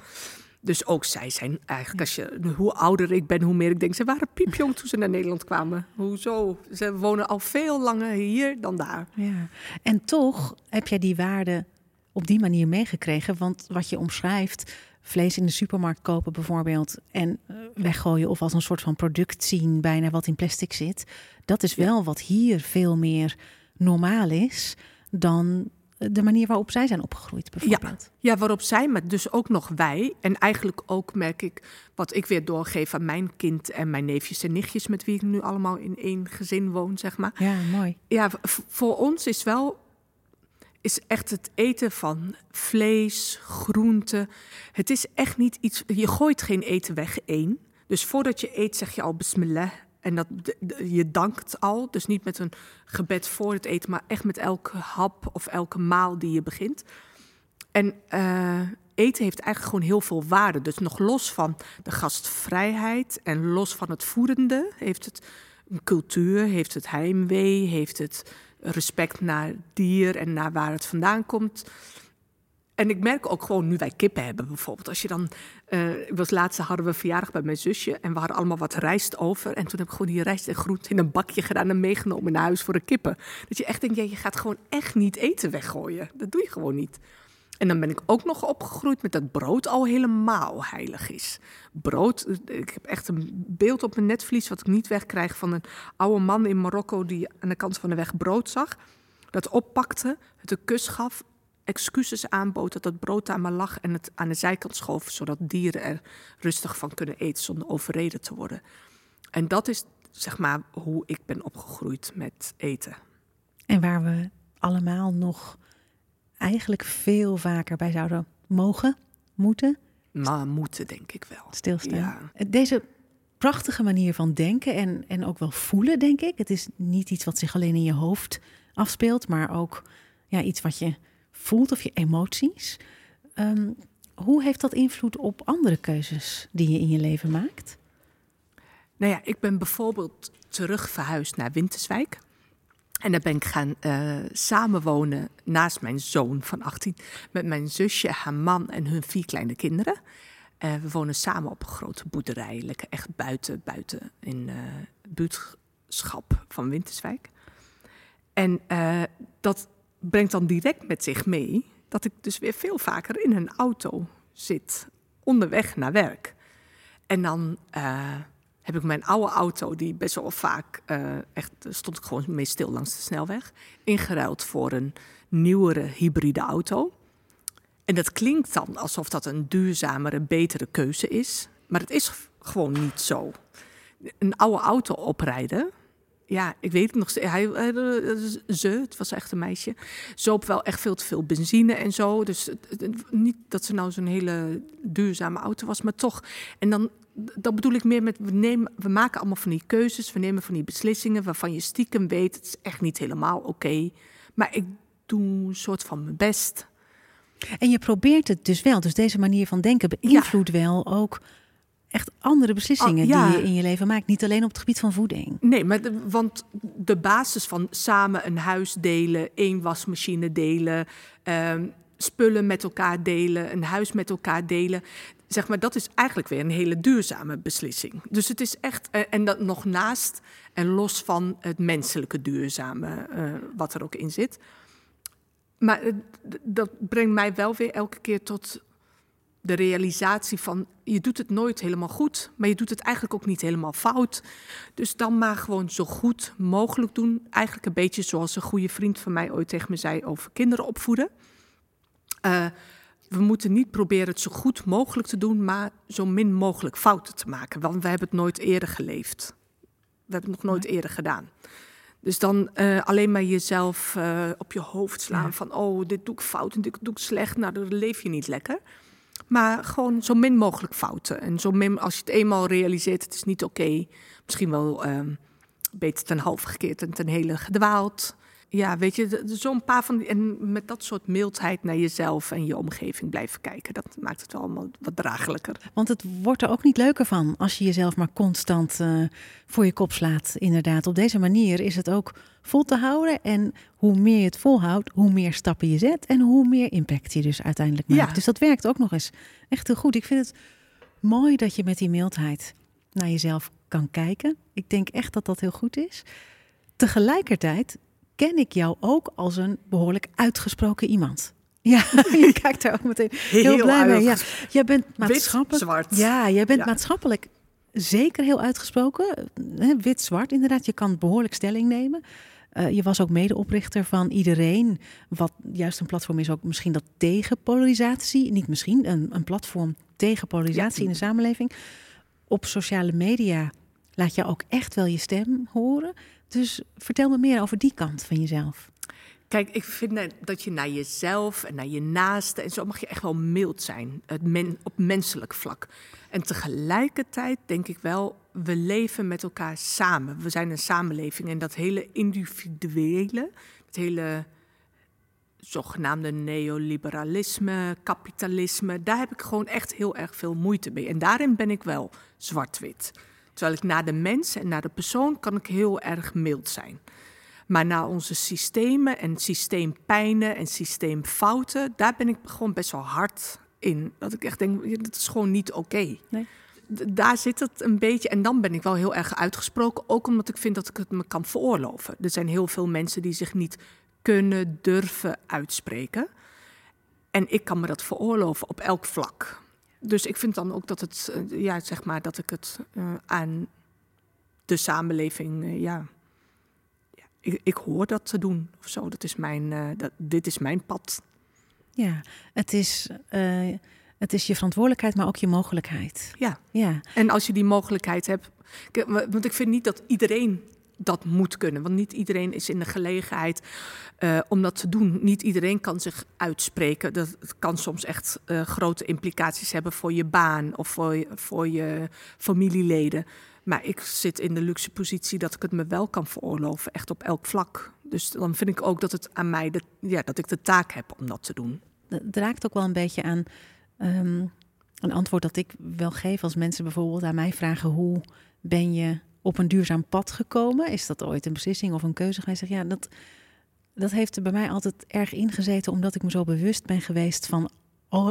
Dus ook zij zijn eigenlijk, als je, hoe ouder ik ben, hoe meer ik denk, ze waren piepjong toen ze naar Nederland kwamen. Hoezo? Ze wonen al veel langer hier dan daar. Ja. En toch heb jij die waarde op die manier meegekregen. Want wat je omschrijft, vlees in de supermarkt kopen bijvoorbeeld en eh, weggooien of als een soort van product zien, bijna wat in plastic zit. Dat is wel wat hier veel meer normaal is dan de manier waarop zij zijn opgegroeid, bijvoorbeeld. Ja, ja, waarop zij, maar dus ook nog wij. En eigenlijk ook merk ik wat ik weer doorgeef aan mijn kind en mijn neefjes en nichtjes, met wie ik nu allemaal in één gezin woon, zeg maar. Ja, mooi. Ja, voor ons is wel is echt het eten van vlees, groenten. Het is echt niet iets. Je gooit geen eten weg één. Dus voordat je eet zeg je al bismillah. En dat, je dankt al. Dus niet met een gebed voor het eten, maar echt met elke hap of elke maal die je begint. En uh, eten heeft eigenlijk gewoon heel veel waarde. Dus nog los van de gastvrijheid en los van het voedende, heeft het een cultuur, heeft het heimwee, heeft het respect naar dier en naar waar het vandaan komt. En ik merk ook gewoon nu wij kippen hebben bijvoorbeeld. Als je dan, uh, was laatste hadden we verjaardag bij mijn zusje en we hadden allemaal wat rijst over. En toen heb ik gewoon die rijst en groente in een bakje gedaan en meegenomen naar huis voor de kippen. Dat je echt denkt, je gaat gewoon echt niet eten weggooien. Dat doe je gewoon niet. En dan ben ik ook nog opgegroeid met dat brood al helemaal heilig is. Brood, ik heb echt een beeld op mijn netvlies wat ik niet wegkrijg van een oude man in Marokko die aan de kant van de weg brood zag. Dat oppakte, het een kus gaf, excuses aanbood dat dat brood aan me lag en het aan de zijkant schoof, zodat dieren er rustig van kunnen eten zonder overreden te worden. En dat is zeg maar hoe ik ben opgegroeid met eten. En waar we allemaal nog eigenlijk veel vaker bij zouden mogen, moeten. Maar moeten, denk ik wel. Stilstaan. Deze prachtige manier van denken en, en ook wel voelen, denk ik. Het is niet iets wat zich alleen in je hoofd afspeelt, maar ook ja, iets wat je voelt of je emoties. Um, hoe heeft dat invloed op andere keuzes die je in je leven maakt? Nou ja, ik ben bijvoorbeeld terug verhuisd naar Winterswijk. En daar ben ik gaan uh, samenwonen naast mijn zoon van 18. Met mijn zusje, haar man en hun vier kleine kinderen. Uh, we wonen samen op een grote boerderij. Lekker echt buiten, buiten in uh, buurtschap van Winterswijk. En dat brengt dan direct met zich mee dat ik dus weer veel vaker in een auto zit. Onderweg naar werk. En dan heb ik mijn oude auto, die best wel vaak, uh, echt stond ik gewoon mee stil langs de snelweg, ingeruild voor een nieuwere hybride auto. En dat klinkt dan alsof dat een duurzamere, betere keuze is, maar het is gewoon niet zo. Een oude auto oprijden ja, ik weet het nog steeds. Hij, hij, ze, het was echt een meisje, zoop wel echt veel te veel benzine en zo. Dus niet dat ze nou zo'n hele duurzame auto was, maar toch. En dan, dat bedoel ik meer met, we, nemen, we maken allemaal van die keuzes, we nemen van die beslissingen waarvan je stiekem weet, het is echt niet helemaal oké. maar ik doe een soort van mijn best. En je probeert het dus wel. Dus deze manier van denken beïnvloedt wel ook echt andere beslissingen oh, die je in je leven maakt. Niet alleen op het gebied van voeding. Nee, maar want de basis van samen een huis delen, één wasmachine delen, ehm, spullen met elkaar delen, een huis met elkaar delen. Zeg maar, dat is eigenlijk weer een hele duurzame beslissing. Dus het is echt, eh, en dat nog naast en los van het menselijke duurzame, uh, wat er ook in zit. Maar dat brengt mij wel weer elke keer tot de realisatie van je doet het nooit helemaal goed, maar je doet het eigenlijk ook niet helemaal fout. Dus dan maar gewoon zo goed mogelijk doen. Eigenlijk een beetje zoals een goede vriend van mij ooit tegen me zei over kinderen opvoeden. Uh, we moeten niet proberen het zo goed mogelijk te doen, maar zo min mogelijk fouten te maken. Want we hebben het nooit eerder geleefd. We hebben het nog nooit eerder gedaan. Dus dan uh, alleen maar jezelf uh, op je hoofd slaan van, oh, dit doe ik fout en dit doe ik slecht. Nou, dan leef je niet lekker. Maar gewoon zo min mogelijk fouten. En zo min, als je het eenmaal realiseert, het is niet oké. misschien wel um, beter ten halve gekeerd en ten hele gedwaald. Ja, weet je, zo'n paar van die. En met dat soort mildheid naar jezelf en je omgeving blijven kijken. Dat maakt het wel allemaal wat draaglijker. Want het wordt er ook niet leuker van als je jezelf maar constant uh, voor je kop slaat. Inderdaad, op deze manier is het ook vol te houden. En hoe meer je het volhoudt, hoe meer stappen je zet en hoe meer impact je dus uiteindelijk maakt. Ja. Dus dat werkt ook nog eens echt heel goed. Ik vind het mooi dat je met die mildheid naar jezelf kan kijken. Ik denk echt dat dat heel goed is. Tegelijkertijd ken ik jou ook als een behoorlijk uitgesproken iemand. Ja, je kijkt daar ook meteen heel, blij mee. Ja, jij bent maatschappelijk. zwart. Ja, jij bent maatschappelijk zeker heel uitgesproken. Wit-zwart, inderdaad. Je kan behoorlijk stelling nemen. Uh, je was ook medeoprichter van Iedereen, wat juist een platform is ook misschien dat tegen polarisatie, niet misschien, een, een platform tegen polarisatie in de samenleving. Op sociale media laat je ook echt wel je stem horen. Dus vertel me meer over die kant van jezelf. Kijk, ik vind dat je naar jezelf en naar je naasten en zo mag je echt wel mild zijn, op menselijk vlak. En tegelijkertijd denk ik wel, we leven met elkaar samen. We zijn een samenleving en dat hele individuele, het hele zogenaamde neoliberalisme, kapitalisme, daar heb ik gewoon echt heel erg veel moeite mee. En daarin ben ik wel zwart-wit. Terwijl ik naar de mens en naar de persoon kan ik heel erg mild zijn. Maar naar onze systemen en systeempijnen en systeemfouten, daar ben ik gewoon best wel hard in. Dat ik echt denk, dat is gewoon niet oké. Nee. Daar zit het een beetje. En dan ben ik wel heel erg uitgesproken. Ook omdat ik vind dat ik het me kan veroorloven. Er zijn heel veel mensen die zich niet kunnen, durven uitspreken. En ik kan me dat veroorloven op elk vlak. Dus ik vind dan ook dat het, eh, ja, zeg maar, dat ik het uh, aan de samenleving, uh, ja, ja ik, ik, hoor dat te doen of zo. Dat is mijn, uh, dat, dit is mijn pad. Ja, het is, het is je verantwoordelijkheid, maar ook je mogelijkheid. Ja. ja. En als je die mogelijkheid hebt, want ik vind niet dat iedereen dat moet kunnen. Want niet iedereen is in de gelegenheid uh, om dat te doen. Niet iedereen kan zich uitspreken. Dat kan soms echt uh, grote implicaties hebben voor je baan of voor je, voor je familieleden. Maar ik zit in de luxe positie dat ik het me wel kan veroorloven, echt op elk vlak. Dus dan vind ik ook dat het aan mij, de, ja, dat ik de taak heb om dat te doen. Het raakt ook wel een beetje aan um, een antwoord dat ik wel geef als mensen bijvoorbeeld aan mij vragen: hoe ben je op een duurzaam pad gekomen? Is dat ooit een beslissing of een keuze geweest? Ja, dat, dat heeft er bij mij altijd erg ingezeten, omdat ik me zo bewust ben geweest van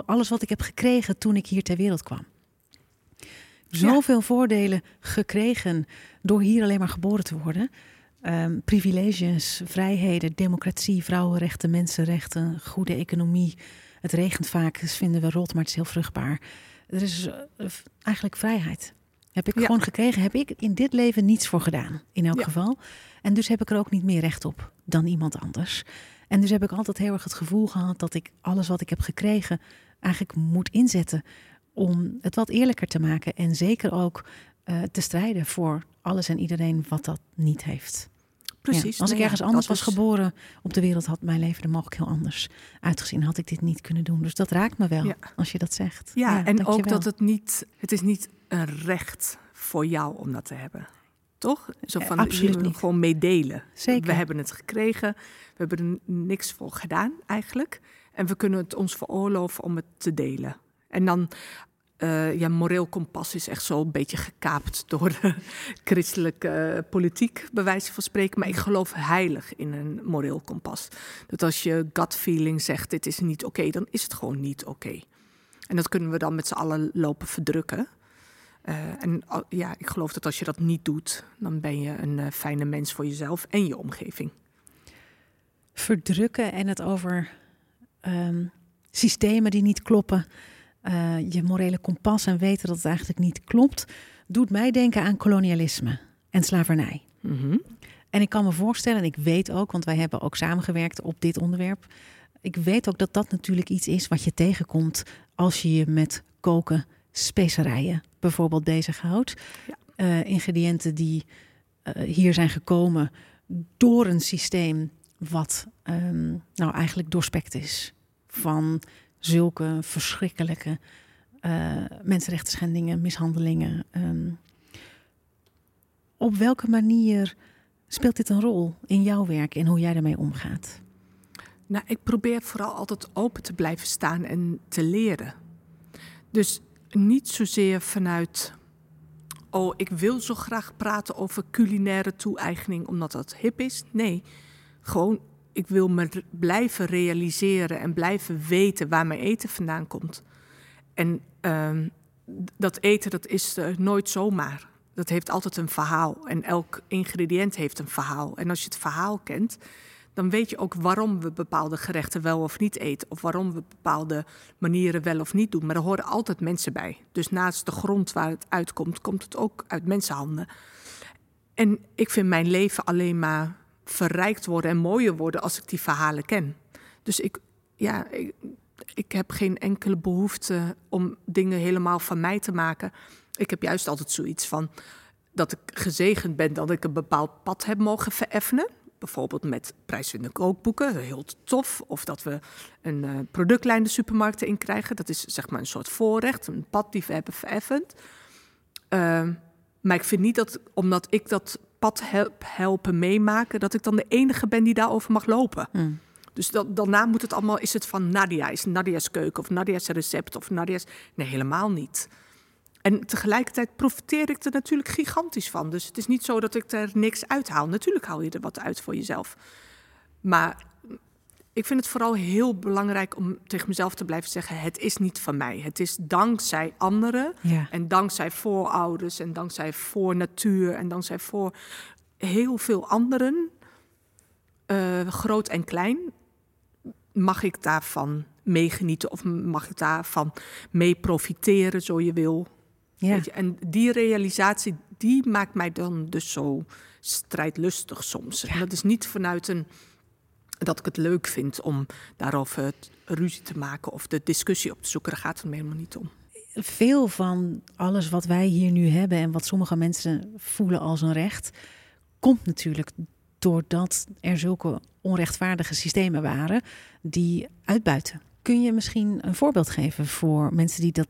alles wat ik heb gekregen toen ik hier ter wereld kwam. Zoveel voordelen gekregen door hier alleen maar geboren te worden. Um, privileges, vrijheden, democratie, vrouwenrechten, mensenrechten, goede economie. Het regent vaak, dus vinden we rot, maar het is heel vruchtbaar. Er is uh, eigenlijk vrijheid. Heb ik gewoon gekregen, heb ik in dit leven niets voor gedaan, in elk geval. En dus heb ik er ook niet meer recht op dan iemand anders. En dus heb ik altijd heel erg het gevoel gehad dat ik alles wat ik heb gekregen eigenlijk moet inzetten om het wat eerlijker te maken. En zeker ook eh, te strijden voor alles en iedereen wat dat niet heeft. Precies. Ja, als ik ergens anders was geboren op de wereld, had mijn leven er mogelijk heel anders uitgezien. Had ik dit niet kunnen doen. Dus dat raakt me wel Ja. als je dat zegt. Ja, en ook dat het niet, het is niet een recht voor jou om dat te hebben. Toch? Zo Eh, van, absoluut niet. Gewoon meedelen. Zeker. We hebben het gekregen, we hebben er niks voor gedaan eigenlijk. En we kunnen het ons veroorloven om het te delen. En dan, eh, ja, moreel kompas is echt zo een beetje gekaapt door de christelijke eh, politiek, bij wijze van spreken. Maar ik geloof heilig in een moreel kompas. Dat als je gut feeling zegt, dit is niet oké, dan is het gewoon niet oké. En dat kunnen we dan met z'n allen lopen verdrukken. Eh, en ja, ik geloof dat als je dat niet doet, dan ben je een fijne mens voor jezelf en je omgeving. verdrukken en het over ehm, systemen die niet kloppen, eh, je morele kompas en weten dat het eigenlijk niet klopt, doet mij denken aan kolonialisme en slavernij. Mhm. En ik kan me voorstellen, en ik weet ook, want wij hebben ook samengewerkt op dit onderwerp. Ik weet ook dat dat natuurlijk iets is wat je tegenkomt als je je met koken, specerijen bijvoorbeeld bezighoudt. Ja. Eh, ingrediënten die eh, hier zijn gekomen door een systeem wat ehm, nou eigenlijk doorspekt is van zulke verschrikkelijke eh mensenrechten schendingen, mishandelingen. ehm. op welke manier speelt dit een rol in jouw werk en hoe jij daarmee omgaat? Nou, ik probeer vooral altijd open te blijven staan en te leren. Dus niet zozeer vanuit, oh, ik wil zo graag praten over culinaire toe-eigening omdat dat hip is. Nee, gewoon, ik wil me blijven realiseren en blijven weten waar mijn eten vandaan komt. En ehm, dat eten, dat is er nooit zomaar. Dat heeft altijd een verhaal. En elk ingrediënt heeft een verhaal. En als je het verhaal kent, dan weet je ook waarom we bepaalde gerechten wel of niet eten. Of waarom we bepaalde manieren wel of niet doen. Maar er horen altijd mensen bij. Dus naast de grond waar het uitkomt, komt het ook uit mensenhanden. En ik vind mijn leven alleen maar verrijkt worden en mooier worden als ik die verhalen ken. Dus ik, ja, ik, heb geen enkele behoefte om dingen helemaal van mij te maken. Ik heb juist altijd zoiets van dat ik gezegend ben dat ik een bepaald pad heb mogen vereffenen. Bijvoorbeeld met prijswinnende kookboeken, heel tof. Of dat we een eh, productlijn de supermarkten in krijgen. Dat is zeg maar een soort voorrecht, een pad die we hebben vereffend. Ehm, maar ik vind niet dat, omdat ik dat pad helpen meemaken, dat ik dan de enige ben die daarover mag lopen. Hmm. Dus dat, daarna moet het allemaal, is het van Nadia, is Nadia's keuken of Nadia's recept of Nadia's... Nee, helemaal niet. En tegelijkertijd profiteer ik er natuurlijk gigantisch van. Dus het is niet zo dat ik er niks uithaal. Natuurlijk haal je er wat uit voor jezelf. Maar ik vind het vooral heel belangrijk om tegen mezelf te blijven zeggen: het is niet van mij. Het is dankzij anderen Ja. en dankzij voorouders en dankzij voor natuur en dankzij voor heel veel anderen, eh, groot en klein, mag ik daarvan meegenieten of mag ik daarvan mee profiteren, zo je wil. Ja. Weet je, en die realisatie, die maakt mij dan dus zo strijdlustig soms. En dat is niet vanuit een dat ik het leuk vind om daarover ruzie te maken of de discussie op te zoeken. Daar gaat het me helemaal niet om. Veel van alles wat wij hier nu hebben en wat sommige mensen voelen als een recht, komt natuurlijk doordat er zulke onrechtvaardige systemen waren die uitbuiten. Kun je misschien een voorbeeld geven voor mensen die dat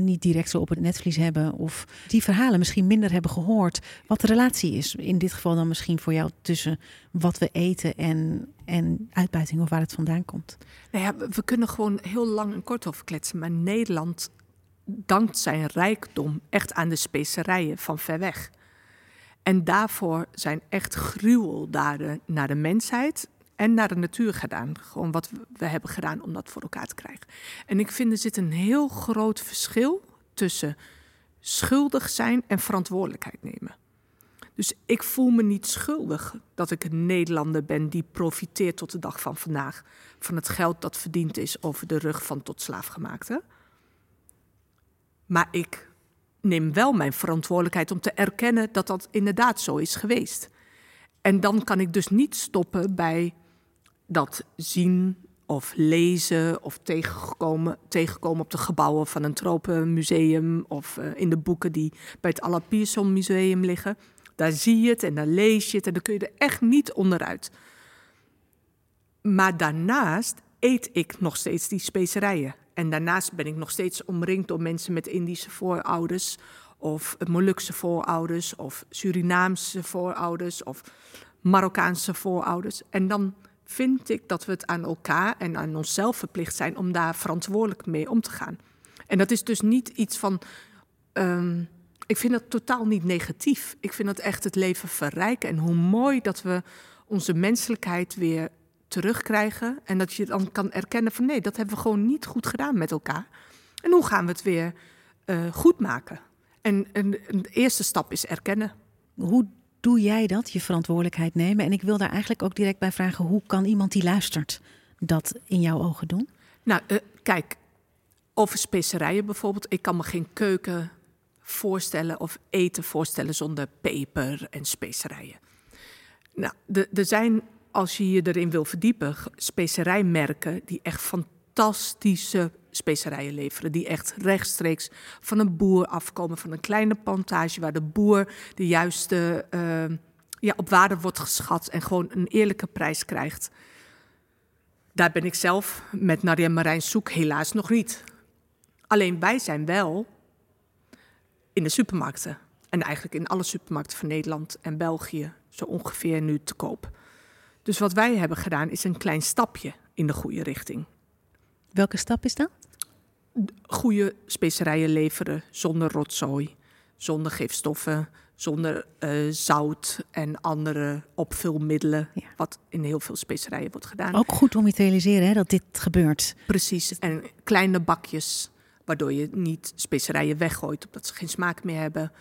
niet direct zo op het netvlies hebben of die verhalen misschien minder hebben gehoord? Wat de relatie is, in dit geval dan misschien voor jou tussen wat we eten en, en uitbuiting of waar het vandaan komt? Nou ja, we- kunnen gewoon heel lang en kort over kletsen. Maar Nederland dankt zijn rijkdom echt aan de specerijen van ver weg. En daarvoor zijn echt gruweldaden naar de mensheid en naar de natuur gedaan. Gewoon wat we- hebben gedaan om dat voor elkaar te krijgen. En ik vind er zit een heel groot verschil tussen schuldig zijn en verantwoordelijkheid nemen. Dus ik voel me niet schuldig dat ik een Nederlander ben die profiteert tot de dag van vandaag van het geld dat verdiend is over de rug van tot slaafgemaakte. Maar ik neem wel mijn verantwoordelijkheid om te erkennen dat dat inderdaad zo is geweest. En dan kan ik dus niet stoppen bij dat zien of lezen of tegengekomen, tegenkomen op de gebouwen van een tropenmuseum of eh, in de boeken die bij het Alla Pierson Museum liggen. Daar zie je het en daar lees je het en dan kun je er echt niet onderuit. Maar daarnaast eet ik nog steeds die specerijen. En daarnaast ben ik nog steeds omringd door mensen met Indische voorouders of Molukse voorouders of Surinaamse voorouders of Marokkaanse voorouders. En dan vind ik dat we het aan elkaar en aan onszelf verplicht zijn om daar verantwoordelijk mee om te gaan. En dat is dus niet iets van. Um, ik vind dat totaal niet negatief. Ik vind dat echt het leven verrijken. En hoe mooi dat we onze menselijkheid weer terugkrijgen. En dat je dan kan erkennen van nee, dat hebben we gewoon niet goed gedaan met elkaar. En hoe gaan we het weer uh, goed maken? En, en de eerste stap is erkennen. Hoe doe jij dat, je verantwoordelijkheid nemen? En ik wil daar eigenlijk ook direct bij vragen: hoe kan iemand die luistert dat in jouw ogen doen? Nou, uh, kijk, over specerijen bijvoorbeeld. Ik kan me geen keuken voorstellen of eten voorstellen zonder peper en specerijen. Nou, er zijn, als je je erin wil verdiepen, specerijmerken die echt fantastische specerijen leveren. Die echt rechtstreeks van een boer afkomen, van een kleine plantage waar de boer de juiste uh, ja, op waarde wordt geschat en gewoon een eerlijke prijs krijgt. Daar ben ik zelf met Nadia Marijn Soek helaas nog niet. Alleen wij zijn wel in de supermarkten. En eigenlijk in alle supermarkten van Nederland en België zo ongeveer nu te koop. Dus wat wij hebben gedaan is een klein stapje in de goede richting. Welke stap is dat? Goede specerijen leveren zonder rotzooi, zonder gifstoffen, zonder uh, zout en andere opvulmiddelen, ja. wat in heel veel specerijen wordt gedaan. Ook goed om je te realiseren hè, dat dit gebeurt. Precies, en kleine bakjes waardoor je niet specerijen weggooit omdat ze geen smaak meer hebben.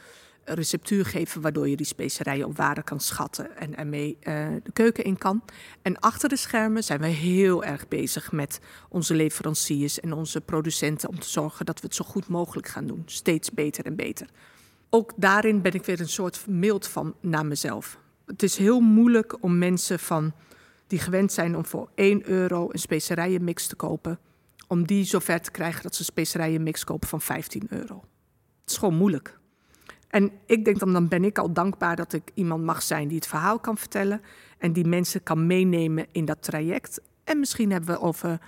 Een receptuur geven waardoor je die specerijen op waarde kan schatten en ermee uh, de keuken in kan. En achter de schermen zijn we heel erg bezig met onze leveranciers en onze producenten om te zorgen dat we het zo goed mogelijk gaan doen. Steeds beter en beter. Ook daarin ben ik weer een soort mild van naar mezelf. Het is heel moeilijk om mensen van die gewend zijn om voor 1 euro een specerijenmix te kopen om die zover te krijgen dat ze specerijen mix kopen van 15 euro. Het is gewoon moeilijk. En ik denk dan, dan ben ik al dankbaar dat ik iemand mag zijn die het verhaal kan vertellen en die mensen kan meenemen in dat traject. En misschien hebben we over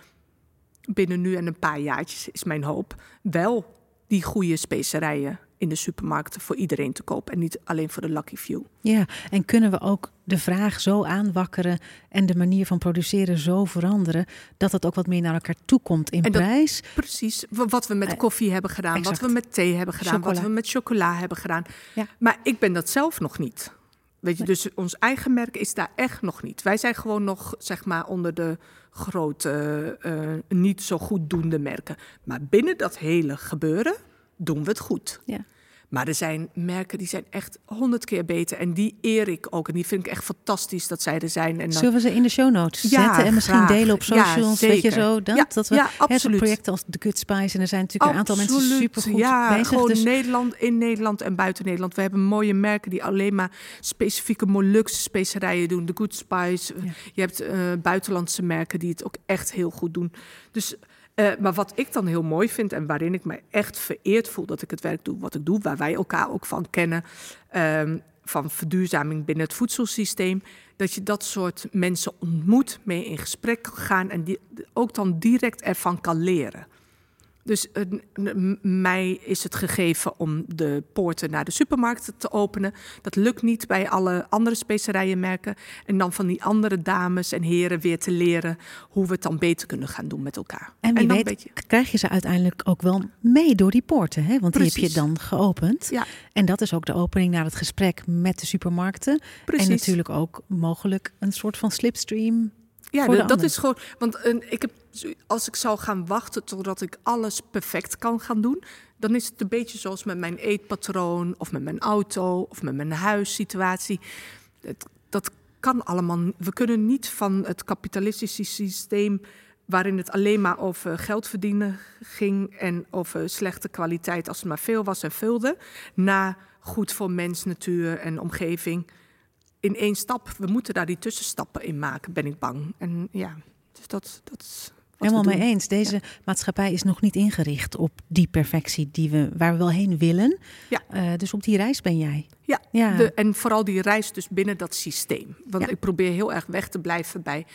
binnen nu en een paar jaartjes, is mijn hoop, wel die goede specerijen in de supermarkten voor iedereen te kopen en niet alleen voor de lucky few. Ja, en kunnen we ook de vraag zo aanwakkeren en de manier van produceren zo veranderen dat het ook wat meer naar elkaar toe komt in prijs? Precies, wat we met eh, koffie hebben gedaan, wat we met thee hebben gedaan, wat we met chocola hebben gedaan. Ja. Maar ik ben dat zelf nog niet. Weet je, dus ons eigen merk is daar echt nog niet. Wij zijn gewoon nog, zeg maar, onder de grote, uh, niet zo goed doende merken. Maar binnen dat hele gebeuren doen we het goed. Ja. Maar er zijn merken die zijn echt honderd keer beter. En die eer ik ook. En die vind ik echt fantastisch dat zij er zijn. En dan... Zullen we ze in de show notes zetten? En misschien delen op socials, ja, weet je zo. Dat, ja, dat we, ja, absoluut. projecten als The Good Spice. En er zijn natuurlijk een aantal mensen supergoed ja, bezig. Gewoon dus... Nederland, in Nederland en buiten Nederland. We hebben mooie merken die alleen maar specifieke Molukse specerijen doen. The Good Spice. Je hebt uh, buitenlandse merken die het ook echt heel goed doen. Dus uh, maar wat ik dan heel mooi vind en waarin ik me echt vereerd voel dat ik het werk doe wat ik doe, waar wij elkaar ook van kennen, um, van verduurzaming binnen het voedselsysteem, dat je dat soort mensen ontmoet, mee in gesprek gaan en die ook dan direct ervan kan leren. Dus uh, mij is het gegeven om de poorten naar de supermarkten te openen. Dat lukt niet bij alle andere specerijenmerken. En dan van die andere dames en heren weer te leren hoe we het dan beter kunnen gaan doen met elkaar. En wie weet je... krijg je ze uiteindelijk ook wel mee door die poorten. Hè? Want Precies. die heb je dan geopend. Ja. En dat is ook de opening naar het gesprek met de supermarkten. Precies. En natuurlijk ook mogelijk een soort van slipstream ja, dat is gewoon. Want uh, ik heb, als ik zou gaan wachten totdat ik alles perfect kan gaan doen, dan is het een beetje zoals met mijn eetpatroon, of met mijn auto, of met mijn huissituatie. Het, dat kan allemaal. We kunnen niet van het kapitalistische systeem waarin het alleen maar over geld verdienen ging en over slechte kwaliteit als het maar veel was en vulde, naar goed voor mens, natuur en omgeving in één stap. We moeten daar die tussenstappen in maken, ben ik bang. En ja. Dus dat, dat is Helemaal mee eens. Deze maatschappij is nog niet ingericht op die perfectie die we, waar we wel heen willen. Ja. Uh, dus op die reis ben jij. Ja, ja. De, en vooral die reis dus binnen dat systeem. Want ik probeer heel erg weg te blijven bij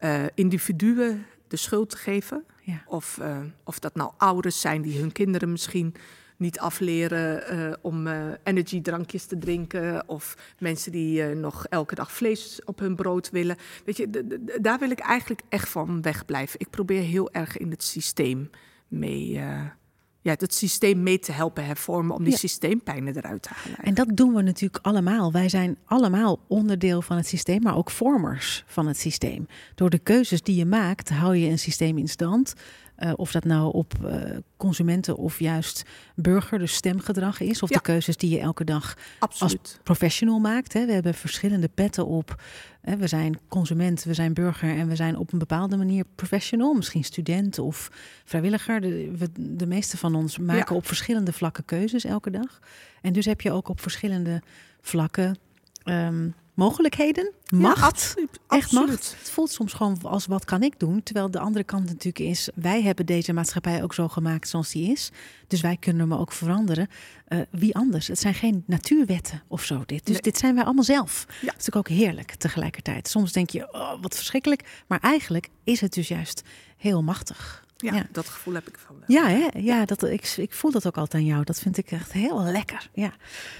uh, individuen de schuld te geven. Ja. Of, uh, of dat nou ouders zijn die hun kinderen misschien niet afleren uh, om uh, energiedrankjes te drinken. Of mensen die uh, nog elke dag vlees op hun brood willen. Weet je, daar wil ik eigenlijk echt van wegblijven. Ik probeer heel erg in het systeem mee. ja, het systeem mee te helpen hervormen om die ja. systeempijnen eruit te halen. En dat doen we natuurlijk allemaal. Wij zijn allemaal onderdeel van het systeem, maar ook vormers van het systeem. Door de keuzes die je maakt, hou je een systeem in stand. Uh, of dat nou op uh, consumenten of juist burger, dus stemgedrag is. Of ja. de keuzes die je elke dag Absoluut. als professional maakt. Hè. We hebben verschillende petten op. Hè. We zijn consument, we zijn burger en we zijn op een bepaalde manier professional. Misschien student of vrijwilliger. De, we, de meeste van ons maken ja. op verschillende vlakken keuzes elke dag. En dus heb je ook op verschillende vlakken um, mogelijkheden, macht, ja, echt absoluut. macht. Het voelt soms gewoon als wat kan ik doen, terwijl de andere kant natuurlijk is, wij hebben deze maatschappij ook zo gemaakt zoals die is, dus wij kunnen hem ook veranderen. Uh, wie anders? Het zijn geen natuurwetten of zo dit, dus nee. dit zijn wij allemaal zelf. Ja. Dat is natuurlijk ook heerlijk tegelijkertijd. Soms denk je, oh, wat verschrikkelijk, maar eigenlijk is het dus juist heel machtig. Ja, ja, dat gevoel heb ik van wel. Ja, hè? ja dat, ik, ik voel dat ook altijd aan jou. Dat vind ik echt heel lekker. Ja.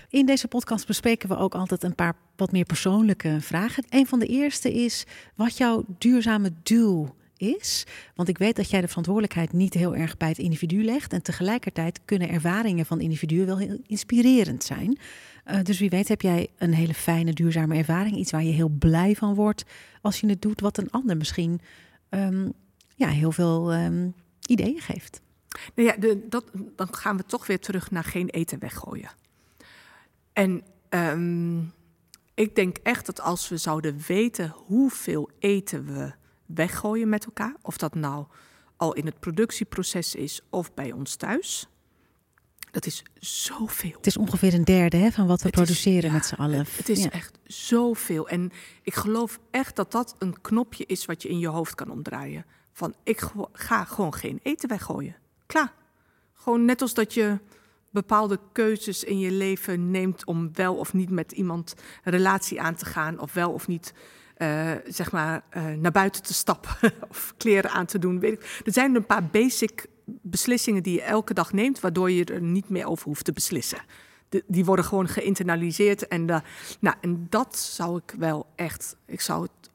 In deze podcast bespreken we ook altijd een paar wat meer persoonlijke vragen. Een van de eerste is wat jouw duurzame doel is. Want ik weet dat jij de verantwoordelijkheid niet heel erg bij het individu legt. En tegelijkertijd kunnen ervaringen van individuen wel heel inspirerend zijn. Uh, dus wie weet heb jij een hele fijne duurzame ervaring. Iets waar je heel blij van wordt als je het doet. Wat een ander misschien... Um, ja, heel veel um, ideeën geeft. Nou ja, de, dat, dan gaan we toch weer terug naar geen eten weggooien. En um, ik denk echt dat als we zouden weten hoeveel eten we weggooien met elkaar, of dat nou al in het productieproces is of bij ons thuis, dat is zoveel. Het is ongeveer een derde hè, van wat we het produceren is, met z'n allen. Het, het is ja. echt zoveel. En ik geloof echt dat dat een knopje is wat je in je hoofd kan omdraaien. Van ik ga gewoon geen eten weggooien. Klaar. Gewoon net als dat je bepaalde keuzes in je leven neemt om wel of niet met iemand een relatie aan te gaan. Of wel of niet uh, zeg maar uh, naar buiten te stappen of kleren aan te doen. Weet ik. Er zijn een paar basic beslissingen die je elke dag neemt, waardoor je er niet meer over hoeft te beslissen. Die worden gewoon geïnternaliseerd. En, de, nou, en dat zou ik wel echt. Ik zou het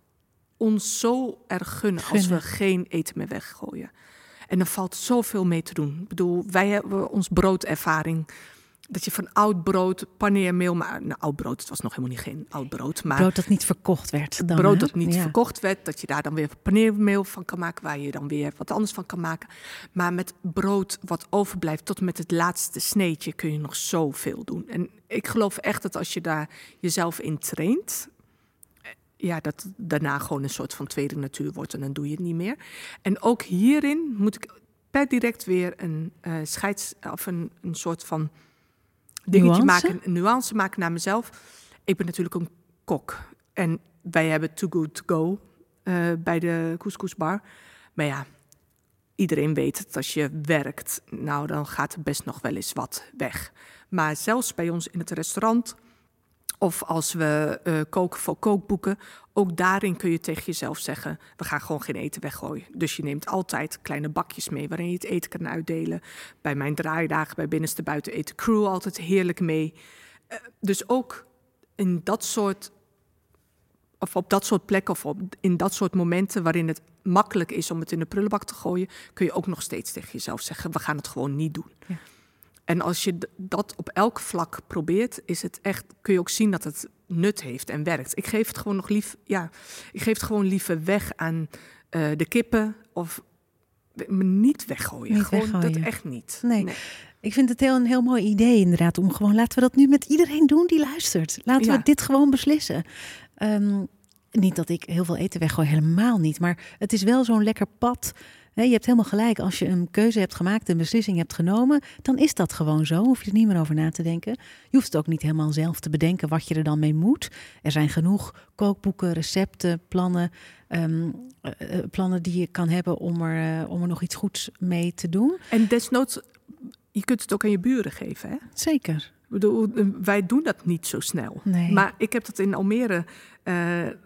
ons zo erg gunnen, gunnen als we geen eten meer weggooien. En er valt zoveel mee te doen. Ik bedoel, wij hebben ons broodervaring. Dat je van oud brood, paneermeel, maar nou, oud brood, het was nog helemaal niet geen oud brood. Maar brood dat niet verkocht werd. Dan, brood hè? dat niet ja. verkocht werd, dat je daar dan weer paneermeel van kan maken, waar je dan weer wat anders van kan maken. Maar met brood wat overblijft tot met het laatste sneetje kun je nog zoveel doen. En ik geloof echt dat als je daar jezelf in traint, ja, dat daarna gewoon een soort van tweede natuur wordt en dan doe je het niet meer. En ook hierin moet ik per direct weer een uh, scheids of een, een soort van dingetje Nuance? maken, een nuance maken naar mezelf. Ik ben natuurlijk een kok en wij hebben Too Good To Go uh, bij de couscousbar. Maar ja, iedereen weet dat als je werkt, nou dan gaat er best nog wel eens wat weg. Maar zelfs bij ons in het restaurant of als we uh, koken voor kookboeken, ook daarin kun je tegen jezelf zeggen: we gaan gewoon geen eten weggooien. Dus je neemt altijd kleine bakjes mee waarin je het eten kan uitdelen. Bij mijn draaidagen bij binnenste buiten eten crew altijd heerlijk mee. Uh, dus ook in dat soort of op dat soort plekken of in dat soort momenten waarin het makkelijk is om het in de prullenbak te gooien, kun je ook nog steeds tegen jezelf zeggen: we gaan het gewoon niet doen. Ja. En als je dat op elk vlak probeert, is het echt, kun je ook zien dat het nut heeft en werkt. Ik geef het gewoon nog lief, ja, ik geef het gewoon liever weg aan uh, de kippen of me niet weggooien. Niet gewoon weggooien. dat echt niet. Nee. nee. Ik vind het heel een heel mooi idee inderdaad om gewoon laten we dat nu met iedereen doen die luistert. Laten ja. we dit gewoon beslissen. Um, niet dat ik heel veel eten weggooi, helemaal niet. Maar het is wel zo'n lekker pad je hebt helemaal gelijk. Als je een keuze hebt gemaakt, een beslissing hebt genomen, dan is dat gewoon zo. Hoef je er niet meer over na te denken. Je hoeft het ook niet helemaal zelf te bedenken wat je er dan mee moet. Er zijn genoeg kookboeken, recepten, plannen, ehm, eh, eh, plannen die je kan hebben om er, uh, om er nog iets goeds mee te doen. En desnoods, je kunt het ook aan je buren geven, hè? Zeker. Wij doen dat niet zo snel. Nee. Maar ik heb dat in Almere uh,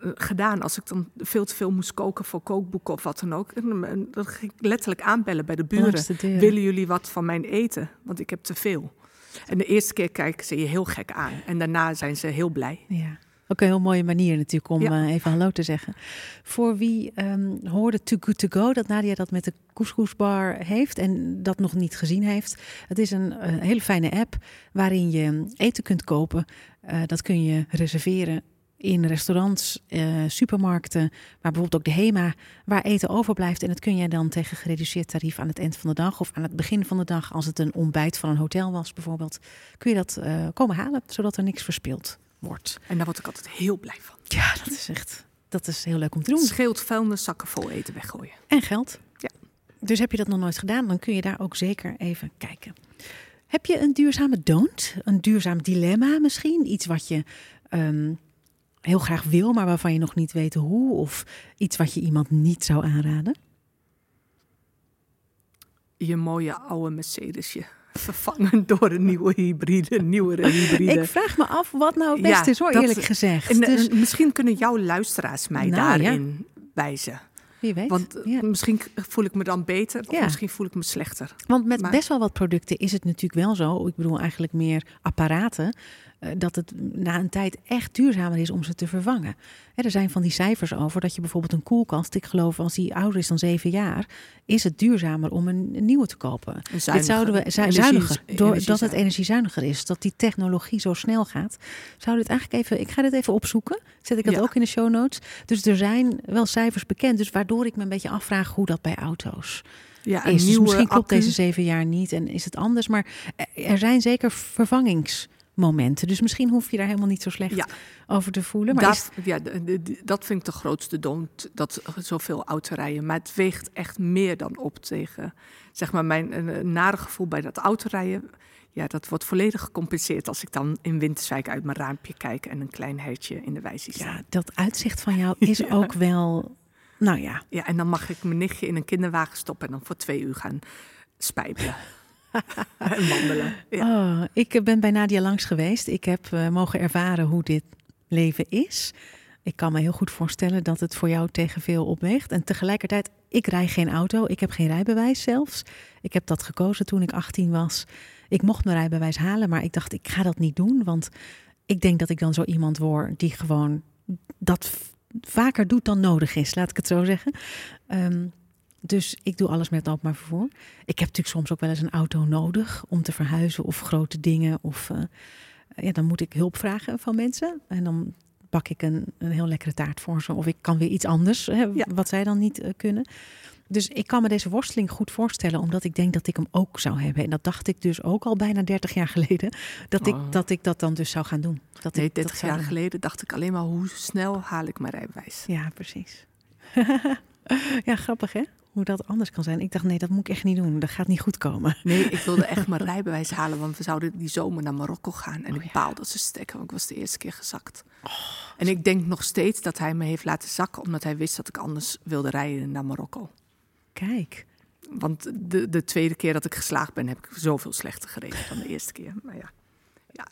gedaan als ik dan veel te veel moest koken voor kookboeken of wat dan ook. En dan ging ik letterlijk aanbellen bij de buren. Willen jullie wat van mijn eten? Want ik heb te veel. En de eerste keer kijken ze je heel gek aan. En daarna zijn ze heel blij. Ja. Ook een heel mooie manier natuurlijk om ja. uh, even hallo te zeggen. Voor wie um, hoorde Too Good To Go, dat Nadia dat met de couscousbar heeft en dat nog niet gezien heeft. Het is een, een hele fijne app waarin je eten kunt kopen. Uh, dat kun je reserveren in restaurants, supermarkten, maar bijvoorbeeld ook de HEMA, waar eten overblijft. En dat kun jij dan tegen gereduceerd tarief aan het eind van de dag of aan het begin van de dag, als het een ontbijt van een hotel was bijvoorbeeld, kun je dat komen halen, zodat er niks verspild wordt. En daar word ik altijd heel blij van. Ja, dat is echt, dat is heel leuk om te doen. Het scheelt vuilniszakken vol eten weggooien. En geld. Ja. Dus heb je dat nog nooit gedaan, dan kun je daar ook zeker even kijken. Heb je een duurzame don't? Een duurzaam dilemma misschien? Iets wat je um, heel graag wil, maar waarvan je nog niet weet hoe? Of iets wat je iemand niet zou aanraden? Je mooie oude Mercedesje vervangen door een nieuwe hybride, een nieuwere hybride. Ik vraag me af wat nou het beste ja, is hoor, dat, eerlijk gezegd. En, dus... Misschien kunnen jouw luisteraars mij nou, daarin ja. wijzen. Wie weet. Want ja. misschien voel ik me dan beter, of misschien voel ik me slechter. Want met maar... best wel wat producten is het natuurlijk wel zo. Ik bedoel eigenlijk meer apparaten dat het na een tijd echt duurzamer is om ze te vervangen. er zijn van die cijfers over dat je bijvoorbeeld een koelkast, ik geloof als die ouder is dan zeven jaar, is het duurzamer om een, nieuwe te kopen. Zuiniger, Dit zouden we zuiniger, doordat het energiezuiniger is, dat die technologie zo snel gaat. Zouden het eigenlijk even, ik ga dit even opzoeken, zet ik dat ja. ook in de show notes. Dus er zijn wel cijfers bekend, dus waardoor ik me een beetje afvraag hoe dat bij auto's. Ja, is. Dus misschien klopt accu. deze zeven jaar niet en is het anders, maar er zijn zeker vervangings momenten. Dus misschien hoef je daar helemaal niet zo slecht ja. over te voelen. Maar dat, is... ja, dat vind ik de grootste don't, dat zoveel autorijden. Maar het weegt echt meer dan op tegen zeg maar, mijn een, nare gevoel bij dat autorijden. Ja, dat wordt volledig gecompenseerd als ik dan in Winterswijk uit mijn raampje kijk en een klein hertje in de wei zie Ja, dat uitzicht van jou is ja. ook wel, nou ja. Ja, en dan mag ik mijn nichtje in een kinderwagen stoppen en dan voor twee uur gaan spijbelen. en wandelen. Ja. Oh, ik ben bij Nadia langs geweest. Ik heb uh, mogen ervaren hoe dit leven is. Ik kan me heel goed voorstellen dat het voor jou tegen veel opweegt. En tegelijkertijd, ik rij geen auto. Ik heb geen rijbewijs zelfs. Ik heb dat gekozen toen ik 18 was. Ik mocht mijn rijbewijs halen, maar ik dacht, ik ga dat niet doen. Want ik denk dat ik dan zo iemand word die gewoon dat vaker doet dan nodig is. Laat ik het zo zeggen. Um, dus ik doe alles met openbaar vervoer. Ik heb natuurlijk soms ook wel eens een auto nodig om te verhuizen of grote dingen. Of uh, ja, dan moet ik hulp vragen van mensen. En dan bak ik een, een heel lekkere taart voor ze. Of ik kan weer iets anders, hè, ja. wat zij dan niet uh, kunnen. Dus ik kan me deze worsteling goed voorstellen, omdat ik denk dat ik hem ook zou hebben. En dat dacht ik dus ook al bijna 30 jaar geleden, dat, oh. ik, dat ik dat dan dus zou gaan doen. Dat nee, ik, 30 jaar geleden dacht ik alleen maar hoe snel haal ik mijn rijbewijs. Ja, precies. ja, grappig hè? Hoe dat anders kan zijn. Ik dacht, nee, dat moet ik echt niet doen. Dat gaat niet goed komen. Nee, ik wilde echt mijn rijbewijs halen, want we zouden die zomer naar Marokko gaan. En oh, ik baalde ze stekken, want ik was de eerste keer gezakt. Oh, en ik denk nog steeds dat hij me heeft laten zakken, omdat hij wist dat ik anders wilde rijden naar Marokko. Kijk. Want de, de tweede keer dat ik geslaagd ben, heb ik zoveel slechter gereden dan de eerste keer. Maar ja, ja.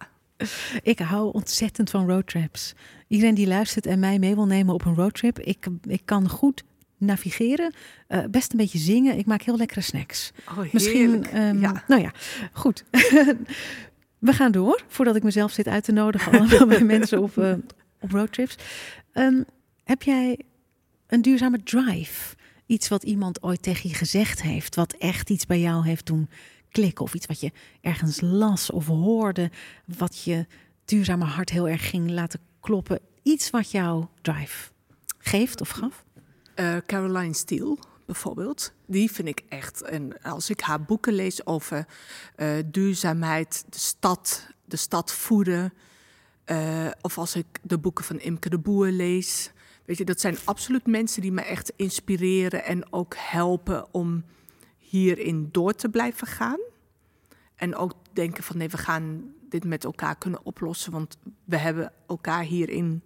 Ik hou ontzettend van roadtrips. Iedereen die luistert en mij mee wil nemen op een roadtrip, ik, ik kan goed navigeren, uh, best een beetje zingen. Ik maak heel lekkere snacks. Oh, Misschien, um, ja. nou ja, goed. We gaan door, voordat ik mezelf zit uit te nodigen allemaal bij mensen op, uh, op roadtrips. Um, heb jij een duurzame drive? Iets wat iemand ooit tegen je gezegd heeft, wat echt iets bij jou heeft doen klikken. Of iets wat je ergens las of hoorde, wat je duurzame hart heel erg ging laten kloppen. Iets wat jou drive geeft of gaf? Uh, Caroline Steele bijvoorbeeld, die vind ik echt. En als ik haar boeken lees over uh, duurzaamheid, de stad, de stad voeden, uh, of als ik de boeken van Imke de Boer lees, Weet je, dat zijn absoluut mensen die me echt inspireren en ook helpen om hierin door te blijven gaan. En ook denken van nee, we gaan dit met elkaar kunnen oplossen, want we hebben elkaar hierin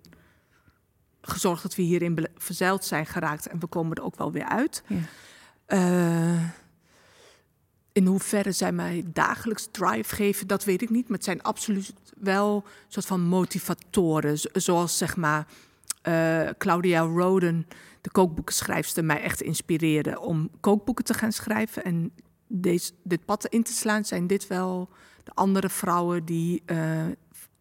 gezorgd dat we hierin verzeild zijn geraakt en we komen er ook wel weer uit. Ja. Uh, in hoeverre zij mij dagelijks drive geven, dat weet ik niet. Maar het zijn absoluut wel een soort van motivatoren. Zoals zeg maar uh, Claudia Roden, de kookboekenschrijfster, mij echt inspireerde om kookboeken te gaan schrijven. En deze, dit pad in te slaan, zijn dit wel de andere vrouwen die, uh,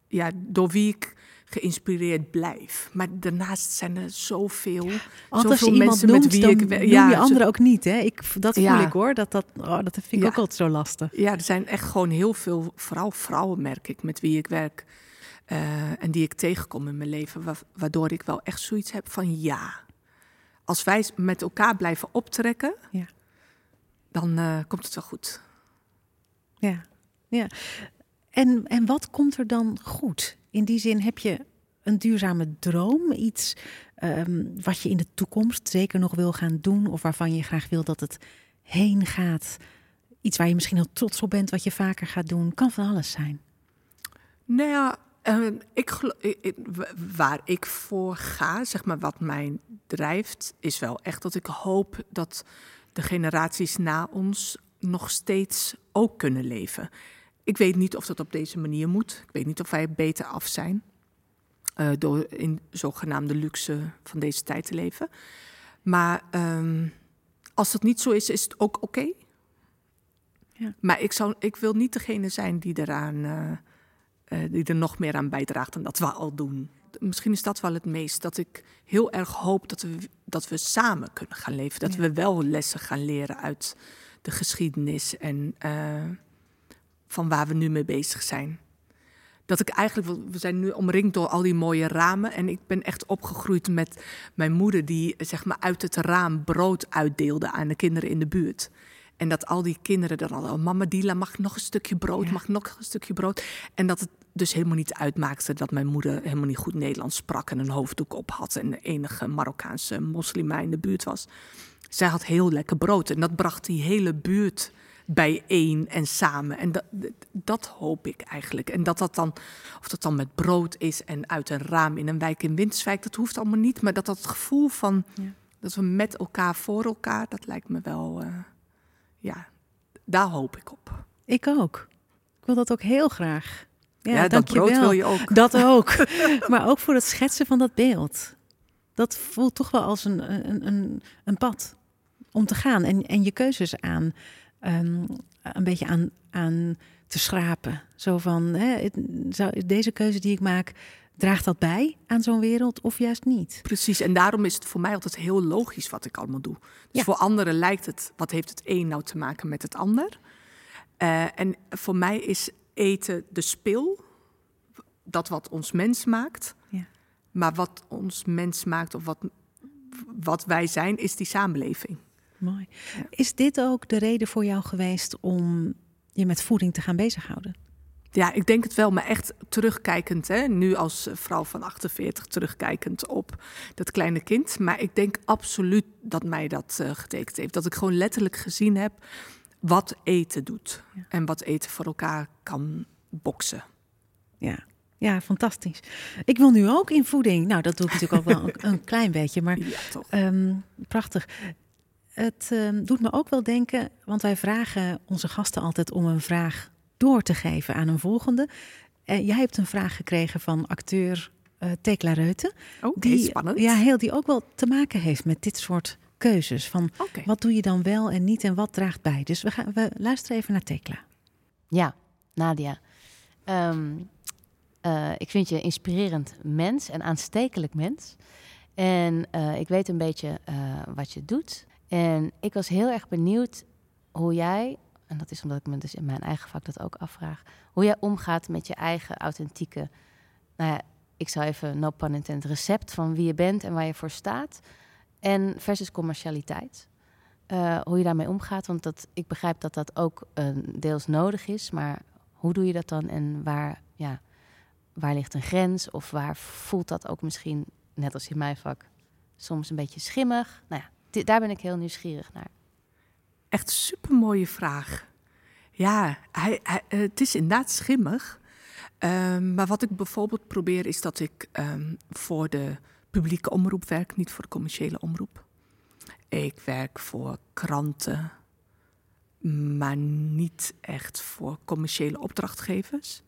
ja, door wie ik geïnspireerd blijf. Maar daarnaast zijn er zoveel, Altijd zoveel mensen noemt, met wie ik... Ja, je anderen ook niet, hè? Ik, dat voel ik hoor, dat, dat, oh, dat vind ik ook altijd zo lastig. Ja, er zijn echt gewoon heel veel, vooral vrouwen merk ik, met wie ik werk... Uh, en die ik tegenkom in mijn leven, waardoor ik wel echt zoiets heb van ja. Als wij met elkaar blijven optrekken, ja. dan uh, komt het wel goed. Ja, ja. En, en wat komt er dan goed? In die zin heb je een duurzame droom, iets um, wat je in de toekomst zeker nog wil gaan doen, of waarvan je graag wil dat het heen gaat. Iets waar je misschien heel trots op bent, wat je vaker gaat doen. Kan van alles zijn. Nou ja, uh, ik, waar ik voor ga, zeg maar wat mij drijft, is wel echt dat ik hoop dat de generaties na ons nog steeds ook kunnen leven. Ik weet niet of dat op deze manier moet. Ik weet niet of wij beter af zijn uh, door in zogenaamde luxe van deze tijd te leven. Maar um, als dat niet zo is, is het ook oké. Okay. Ja. Maar ik, zou, ik wil niet degene zijn die, eraan, uh, uh, die er nog meer aan bijdraagt dan dat we al doen. Misschien is dat wel het meest. Dat ik heel erg hoop dat we, dat we samen kunnen gaan leven. Dat ja. we wel lessen gaan leren uit de geschiedenis. En van waar we nu mee bezig zijn. Dat ik eigenlijk, we zijn nu omringd door al die mooie ramen. En ik ben echt opgegroeid met mijn moeder, die zeg maar uit het raam brood uitdeelde aan de kinderen in de buurt. En dat al die kinderen dan al, oh, mama Dila mag nog een stukje brood, mag nog een stukje brood. En dat het dus helemaal niet uitmaakte dat mijn moeder helemaal niet goed Nederlands sprak en een hoofddoek op had en de enige Marokkaanse moslima in de buurt was. Zij had heel lekker brood en dat bracht die hele buurt bijeen en samen. En dat, dat hoop ik eigenlijk. En dat dat dan, of dat dan met brood is en uit een raam in een wijk in Winterswijk, dat hoeft allemaal niet. Maar dat dat gevoel van dat we met elkaar voor elkaar, dat lijkt me wel, uh, ja, daar hoop ik op. Ik ook. Ik wil dat ook heel graag. Ja, ja dat brood wil je ook. Dat ook. maar ook voor het schetsen van dat beeld. Dat voelt toch wel als een, een, een, een pad om te gaan en, en je keuzes aan um, een beetje aan, aan te schrapen. Zo van, hè, zou, deze keuze die ik maak, draagt dat bij aan zo'n wereld of juist niet? Precies, en daarom is het voor mij altijd heel logisch wat ik allemaal doe. Dus voor anderen lijkt het, wat heeft het een nou te maken met het ander? Uh, en voor mij is eten de spil, dat wat ons mens maakt. Ja. Maar wat ons mens maakt of wat, wat wij zijn, is die samenleving. Mooi. Is dit ook de reden voor jou geweest om je met voeding te gaan bezighouden? Ja, ik denk het wel, maar echt terugkijkend, hè? nu als vrouw van 48, terugkijkend op dat kleine kind. Maar ik denk absoluut dat mij dat uh, getekend heeft. Dat ik gewoon letterlijk gezien heb wat eten doet en wat eten voor elkaar kan boksen. Ja. Ja, fantastisch. Ik wil nu ook in voeding. Nou, dat doe ik natuurlijk ook wel een, klein beetje, maar ja, toch. Um, prachtig. Het uh, doet me ook wel denken, want wij vragen onze gasten altijd om een vraag door te geven aan een volgende. Uh, jij hebt een vraag gekregen van acteur uh, Tekla Reuten. Oké, die, spannend. Ja, heel, die ook wel te maken heeft met dit soort keuzes. Van okay. wat doe je dan wel en niet en wat draagt bij. Dus we, gaan, we luisteren even naar Tekla. Ja, Nadia. Um, uh, ik vind je een inspirerend mens, een aanstekelijk mens. En uh, ik weet een beetje uh, wat je doet. En ik was heel erg benieuwd hoe jij, en dat is omdat ik me dus in mijn eigen vak dat ook afvraag, hoe jij omgaat met je eigen authentieke, nou ja, ik zou even, no pun intended, recept van wie je bent en waar je voor staat. En versus commercialiteit. Uh, hoe je daarmee omgaat, want dat, ik begrijp dat dat ook uh, deels nodig is, maar hoe doe je dat dan en waar, ja, waar ligt een grens of waar voelt dat ook misschien, net als in mijn vak, soms een beetje schimmig. Nou ja, daar ben ik heel nieuwsgierig naar. Echt super mooie vraag. Ja, hij, hij, het is inderdaad schimmig. Ehm, maar wat ik bijvoorbeeld probeer is dat ik ehm, voor de publieke omroep werk, niet voor de commerciële omroep. Ik werk voor kranten, maar niet echt voor commerciële opdrachtgevers.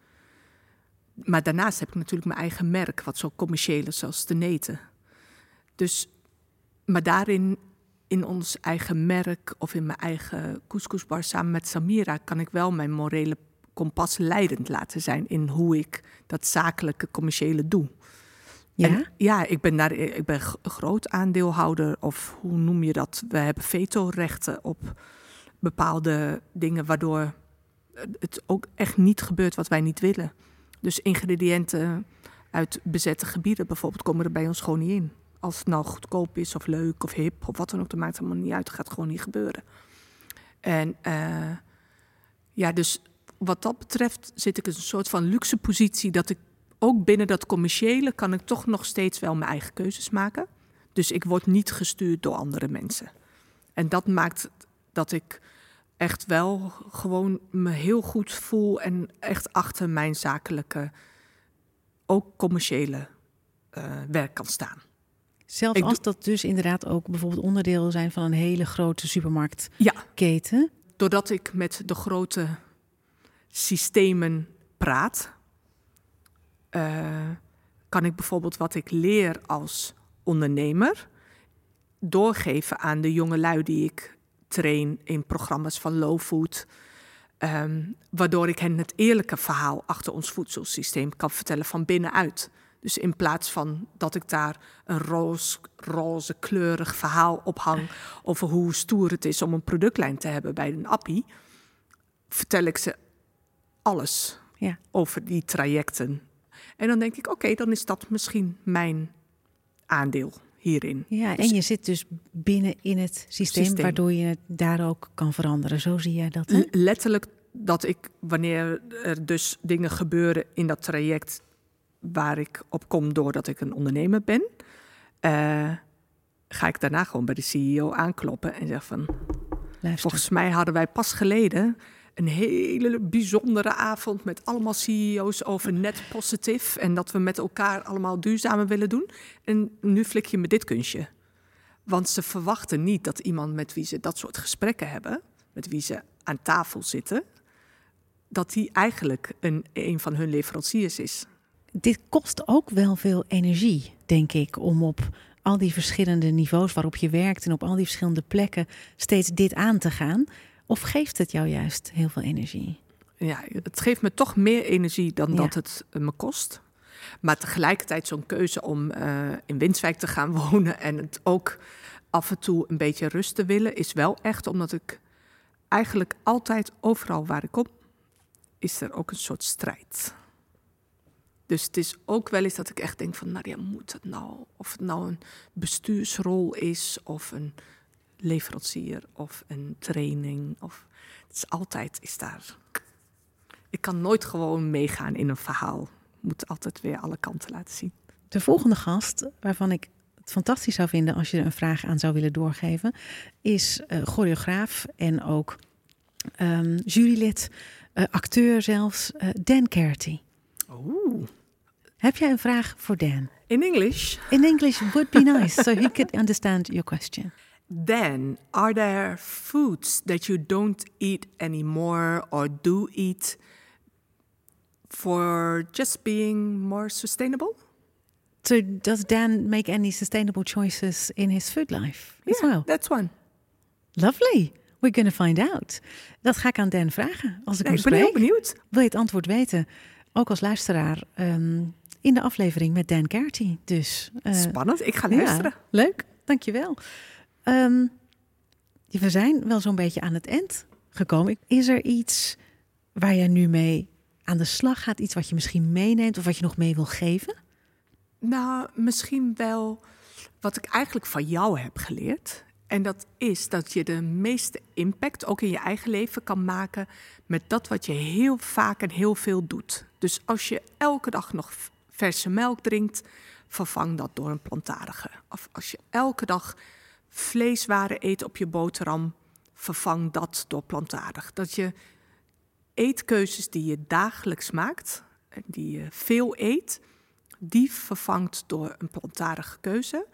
Maar daarnaast heb ik natuurlijk mijn eigen merk, wat zo commercieel is zoals de neten. Dus, maar daarin, in ons eigen merk of in mijn eigen couscousbar samen met Samira, kan ik wel mijn morele kompas leidend laten zijn in hoe ik dat zakelijke commerciële doe. Ja? ja, ik ben daar ik ben groot aandeelhouder of hoe noem je dat? We hebben vetorechten op bepaalde dingen waardoor het ook echt niet gebeurt wat wij niet willen. Dus ingrediënten uit bezette gebieden bijvoorbeeld komen er bij ons gewoon niet in. Als het nou goedkoop is of leuk of hip of wat dan ook, dat maakt helemaal niet uit. Het gaat gewoon niet gebeuren. En uh, ja, dus wat dat betreft zit ik in een soort van luxe positie dat ik ook binnen dat commerciële kan ik toch nog steeds wel mijn eigen keuzes maken. Dus ik word niet gestuurd door andere mensen. En dat maakt dat ik echt wel gewoon me heel goed voel en echt achter mijn zakelijke, ook commerciële uh, werk kan staan. Zelfs als dat dus inderdaad ook bijvoorbeeld onderdeel zijn van een hele grote supermarktketen. Ja, doordat ik met de grote systemen praat, uh, kan ik bijvoorbeeld wat ik leer als ondernemer doorgeven aan de jonge lui die ik train in programma's van Low Food. Um, waardoor ik hen het eerlijke verhaal achter ons voedselsysteem kan vertellen van binnenuit. Dus in plaats van dat ik daar een roze, roze kleurig verhaal op hang over hoe stoer het is om een productlijn te hebben bij een appie, vertel ik ze alles ja. over die trajecten. En dan denk ik, oké, dan is dat misschien mijn aandeel hierin. Ja, en dus je zit dus binnen in het systeem, waardoor je het daar ook kan veranderen. Zo zie jij dat? Hè? Letterlijk dat ik, wanneer er dus dingen gebeuren in dat traject waar ik op kom doordat ik een ondernemer ben, uh, ga ik daarna gewoon bij de CEO aankloppen en zeggen van, Luister. volgens mij hadden wij pas geleden een hele bijzondere avond met allemaal CEO's over net positief. En dat we met elkaar allemaal duurzamer willen doen. En nu flik je me dit kunstje. Want ze verwachten niet dat iemand met wie ze dat soort gesprekken hebben, met wie ze aan tafel zitten, dat die eigenlijk een, een van hun leveranciers is. Dit kost ook wel veel energie, denk ik, om op al die verschillende niveaus waarop je werkt en op al die verschillende plekken steeds dit aan te gaan. Of geeft het jou juist heel veel energie? Ja, het geeft me toch meer energie dan dat het me kost. Maar tegelijkertijd zo'n keuze om uh, in Winswijk te gaan wonen en het ook af en toe een beetje rust te willen, is wel echt omdat ik eigenlijk altijd overal waar ik kom, is er ook een soort strijd. Dus het is ook wel eens dat ik echt denk van, nou ja, moet het nou? Of het nou een bestuursrol is of een leverancier of een training. Of, het is altijd is daar. Ik kan nooit gewoon meegaan in een verhaal. Ik moet altijd weer alle kanten laten zien. De volgende gast, waarvan ik het fantastisch zou vinden als je er een vraag aan zou willen doorgeven, is uh, choreograaf en ook um, jurylid, uh, acteur zelfs, uh, Dan Carty. Oeh. Heb jij een vraag voor Dan? In English? In English would be nice, so he could understand your question. Then, are there foods that you don't eat anymore or do eat for just being more sustainable? So, does Dan make any sustainable choices in his food life as well? That's one. Lovely. We're going to find out. Dat ga ik aan Dan vragen als ik nee, Ik ben heel benieuwd. Wil je het antwoord weten? Ook als luisteraar um, in de aflevering met Dan Gertie. Dus, uh, Spannend. Ik ga luisteren. Ja, leuk. Dankjewel. Um, we zijn wel zo'n beetje aan het eind gekomen. Is er iets waar je nu mee aan de slag gaat? Iets wat je misschien meeneemt of wat je nog mee wil geven? Nou, misschien wel wat ik eigenlijk van jou heb geleerd. En dat is dat je de meeste impact ook in je eigen leven kan maken met dat wat je heel vaak en heel veel doet. Dus als je elke dag nog verse melk drinkt, vervang dat door een plantaardige. Of als je elke dag vleeswaren eet op je boterham, vervang dat door plantaardig. Dat je eetkeuzes die je dagelijks maakt, die je veel eet, die vervangt door een plantaardige keuze.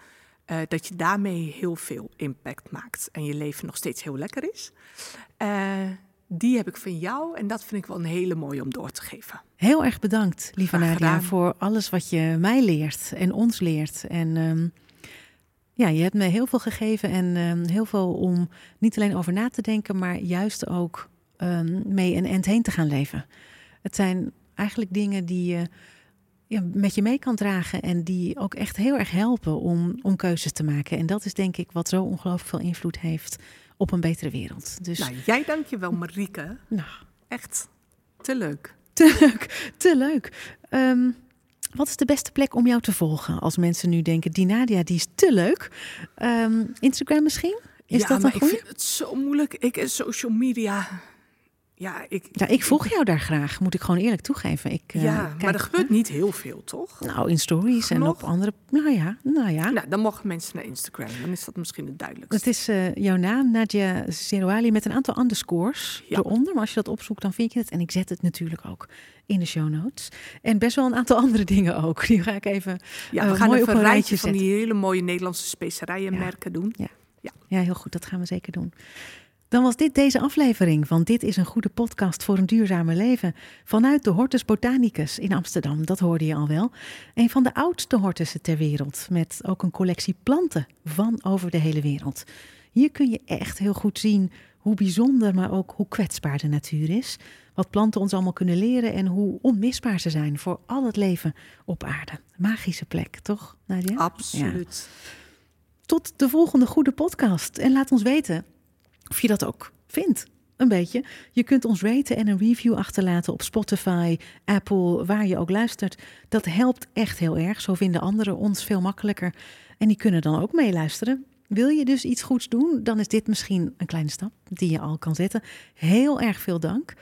Uh, dat je daarmee heel veel impact maakt en je leven nog steeds heel lekker is. Uh, die heb ik van jou en dat vind ik wel een hele mooie om door te geven. Heel erg bedankt, lieve Nadia, voor alles wat je mij leert en ons leert. En um, ja, je hebt me heel veel gegeven en um, heel veel om niet alleen over na te denken, maar juist ook um, mee een end heen te gaan leven. Het zijn eigenlijk dingen die je ja, met je mee kan dragen en die ook echt heel erg helpen om, om keuzes te maken. En dat is denk ik wat zo ongelooflijk veel invloed heeft op een betere wereld. Dus... Nou, jij dank je wel, Marieke. Nou. Echt te leuk. Te leuk, te leuk. Um, wat is de beste plek om jou te volgen als mensen nu denken, die Nadia die is te leuk? Um, Instagram misschien? Is ja, dat maar ik vind het zo moeilijk. Ik en social media ja, ik, ja, ik volg jou daar graag, moet ik gewoon eerlijk toegeven. Ik, uh, ja, maar er gebeurt niet heel veel, toch? Nou, in stories en op andere... Nou ja, nou ja. Nou, dan mogen mensen naar Instagram. Dan is dat misschien het duidelijkste. Het is uh, jouw naam, Nadia Zerouali, met een aantal underscores ja. eronder. Maar als je dat opzoekt, dan vind je het. En ik zet het natuurlijk ook in de show notes. En best wel een aantal andere dingen ook. Die ga ik even Ja, we uh, gaan even een rijtje van die hele mooie Nederlandse specerijenmerken ja. doen. Ja. Ja. ja, heel goed. Dat gaan we zeker doen. Dan was dit deze aflevering van Dit is een goede podcast voor een duurzamer leven. Vanuit de Hortus Botanicus in Amsterdam, dat hoorde je al wel. Een van de oudste hortussen ter wereld, met ook een collectie planten van over de hele wereld. Hier kun je echt heel goed zien hoe bijzonder, maar ook hoe kwetsbaar de natuur is. Wat planten ons allemaal kunnen leren en hoe onmisbaar ze zijn voor al het leven op aarde. Magische plek, toch, Nadia? Absoluut. Ja. Tot de volgende goede podcast. En laat ons weten of je dat ook vindt. Een beetje. Je kunt ons raten en een review achterlaten op Spotify, Apple, waar je ook luistert. Dat helpt echt heel erg. Zo vinden anderen ons veel makkelijker. En die kunnen dan ook meeluisteren. Wil je dus iets goeds doen, dan is dit misschien een kleine stap die je al kan zetten. Heel erg veel dank.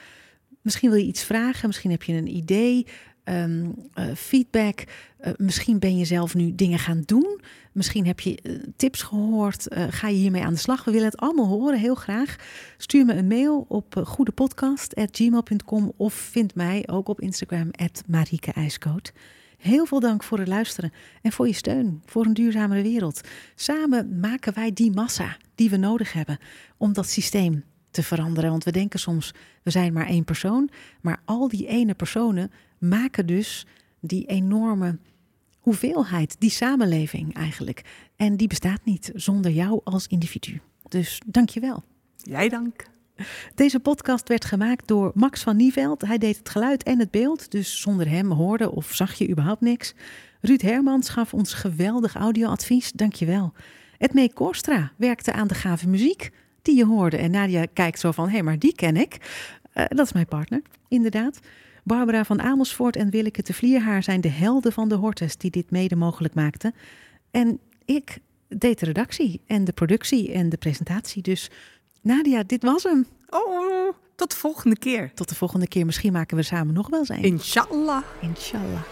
Misschien wil je iets vragen, misschien heb je een idee, um, uh, feedback. Uh, misschien ben je zelf nu dingen gaan doen. Misschien heb je uh, tips gehoord. ga je hiermee aan de slag? We willen het allemaal horen, heel graag. Stuur me een mail op goedepodcast.gmail.com of vind mij ook op Instagram, Marieke IJskoot. Heel veel dank voor het luisteren en voor je steun voor een duurzamere wereld. Samen maken wij die massa die we nodig hebben om dat systeem te veranderen. Want we denken soms, we zijn maar één persoon. Maar al die ene personen maken dus die enorme hoeveelheid, die samenleving eigenlijk. En die bestaat niet zonder jou als individu. Dus dank je wel. Jij dank. Deze podcast werd gemaakt door Max van Nieveld. Hij deed het geluid en het beeld, dus zonder hem hoorde of zag je überhaupt niks. Ruud Hermans gaf ons geweldig audioadvies, dankjewel. Edmee Korstra werkte aan de gave muziek die je hoorde. En Nadia kijkt zo van, hé, hey, maar die ken ik. Uh, dat is mijn partner, inderdaad. Barbara van Amersfoort en Willeke de Vlierhaar zijn de helden van de Hortus die dit mede mogelijk maakten. En ik deed de redactie en de productie en de presentatie. Dus Nadia, dit was hem. Oh, tot de volgende keer. Tot de volgende keer. Misschien maken we samen nog wel zijn. Inshallah. Inshallah.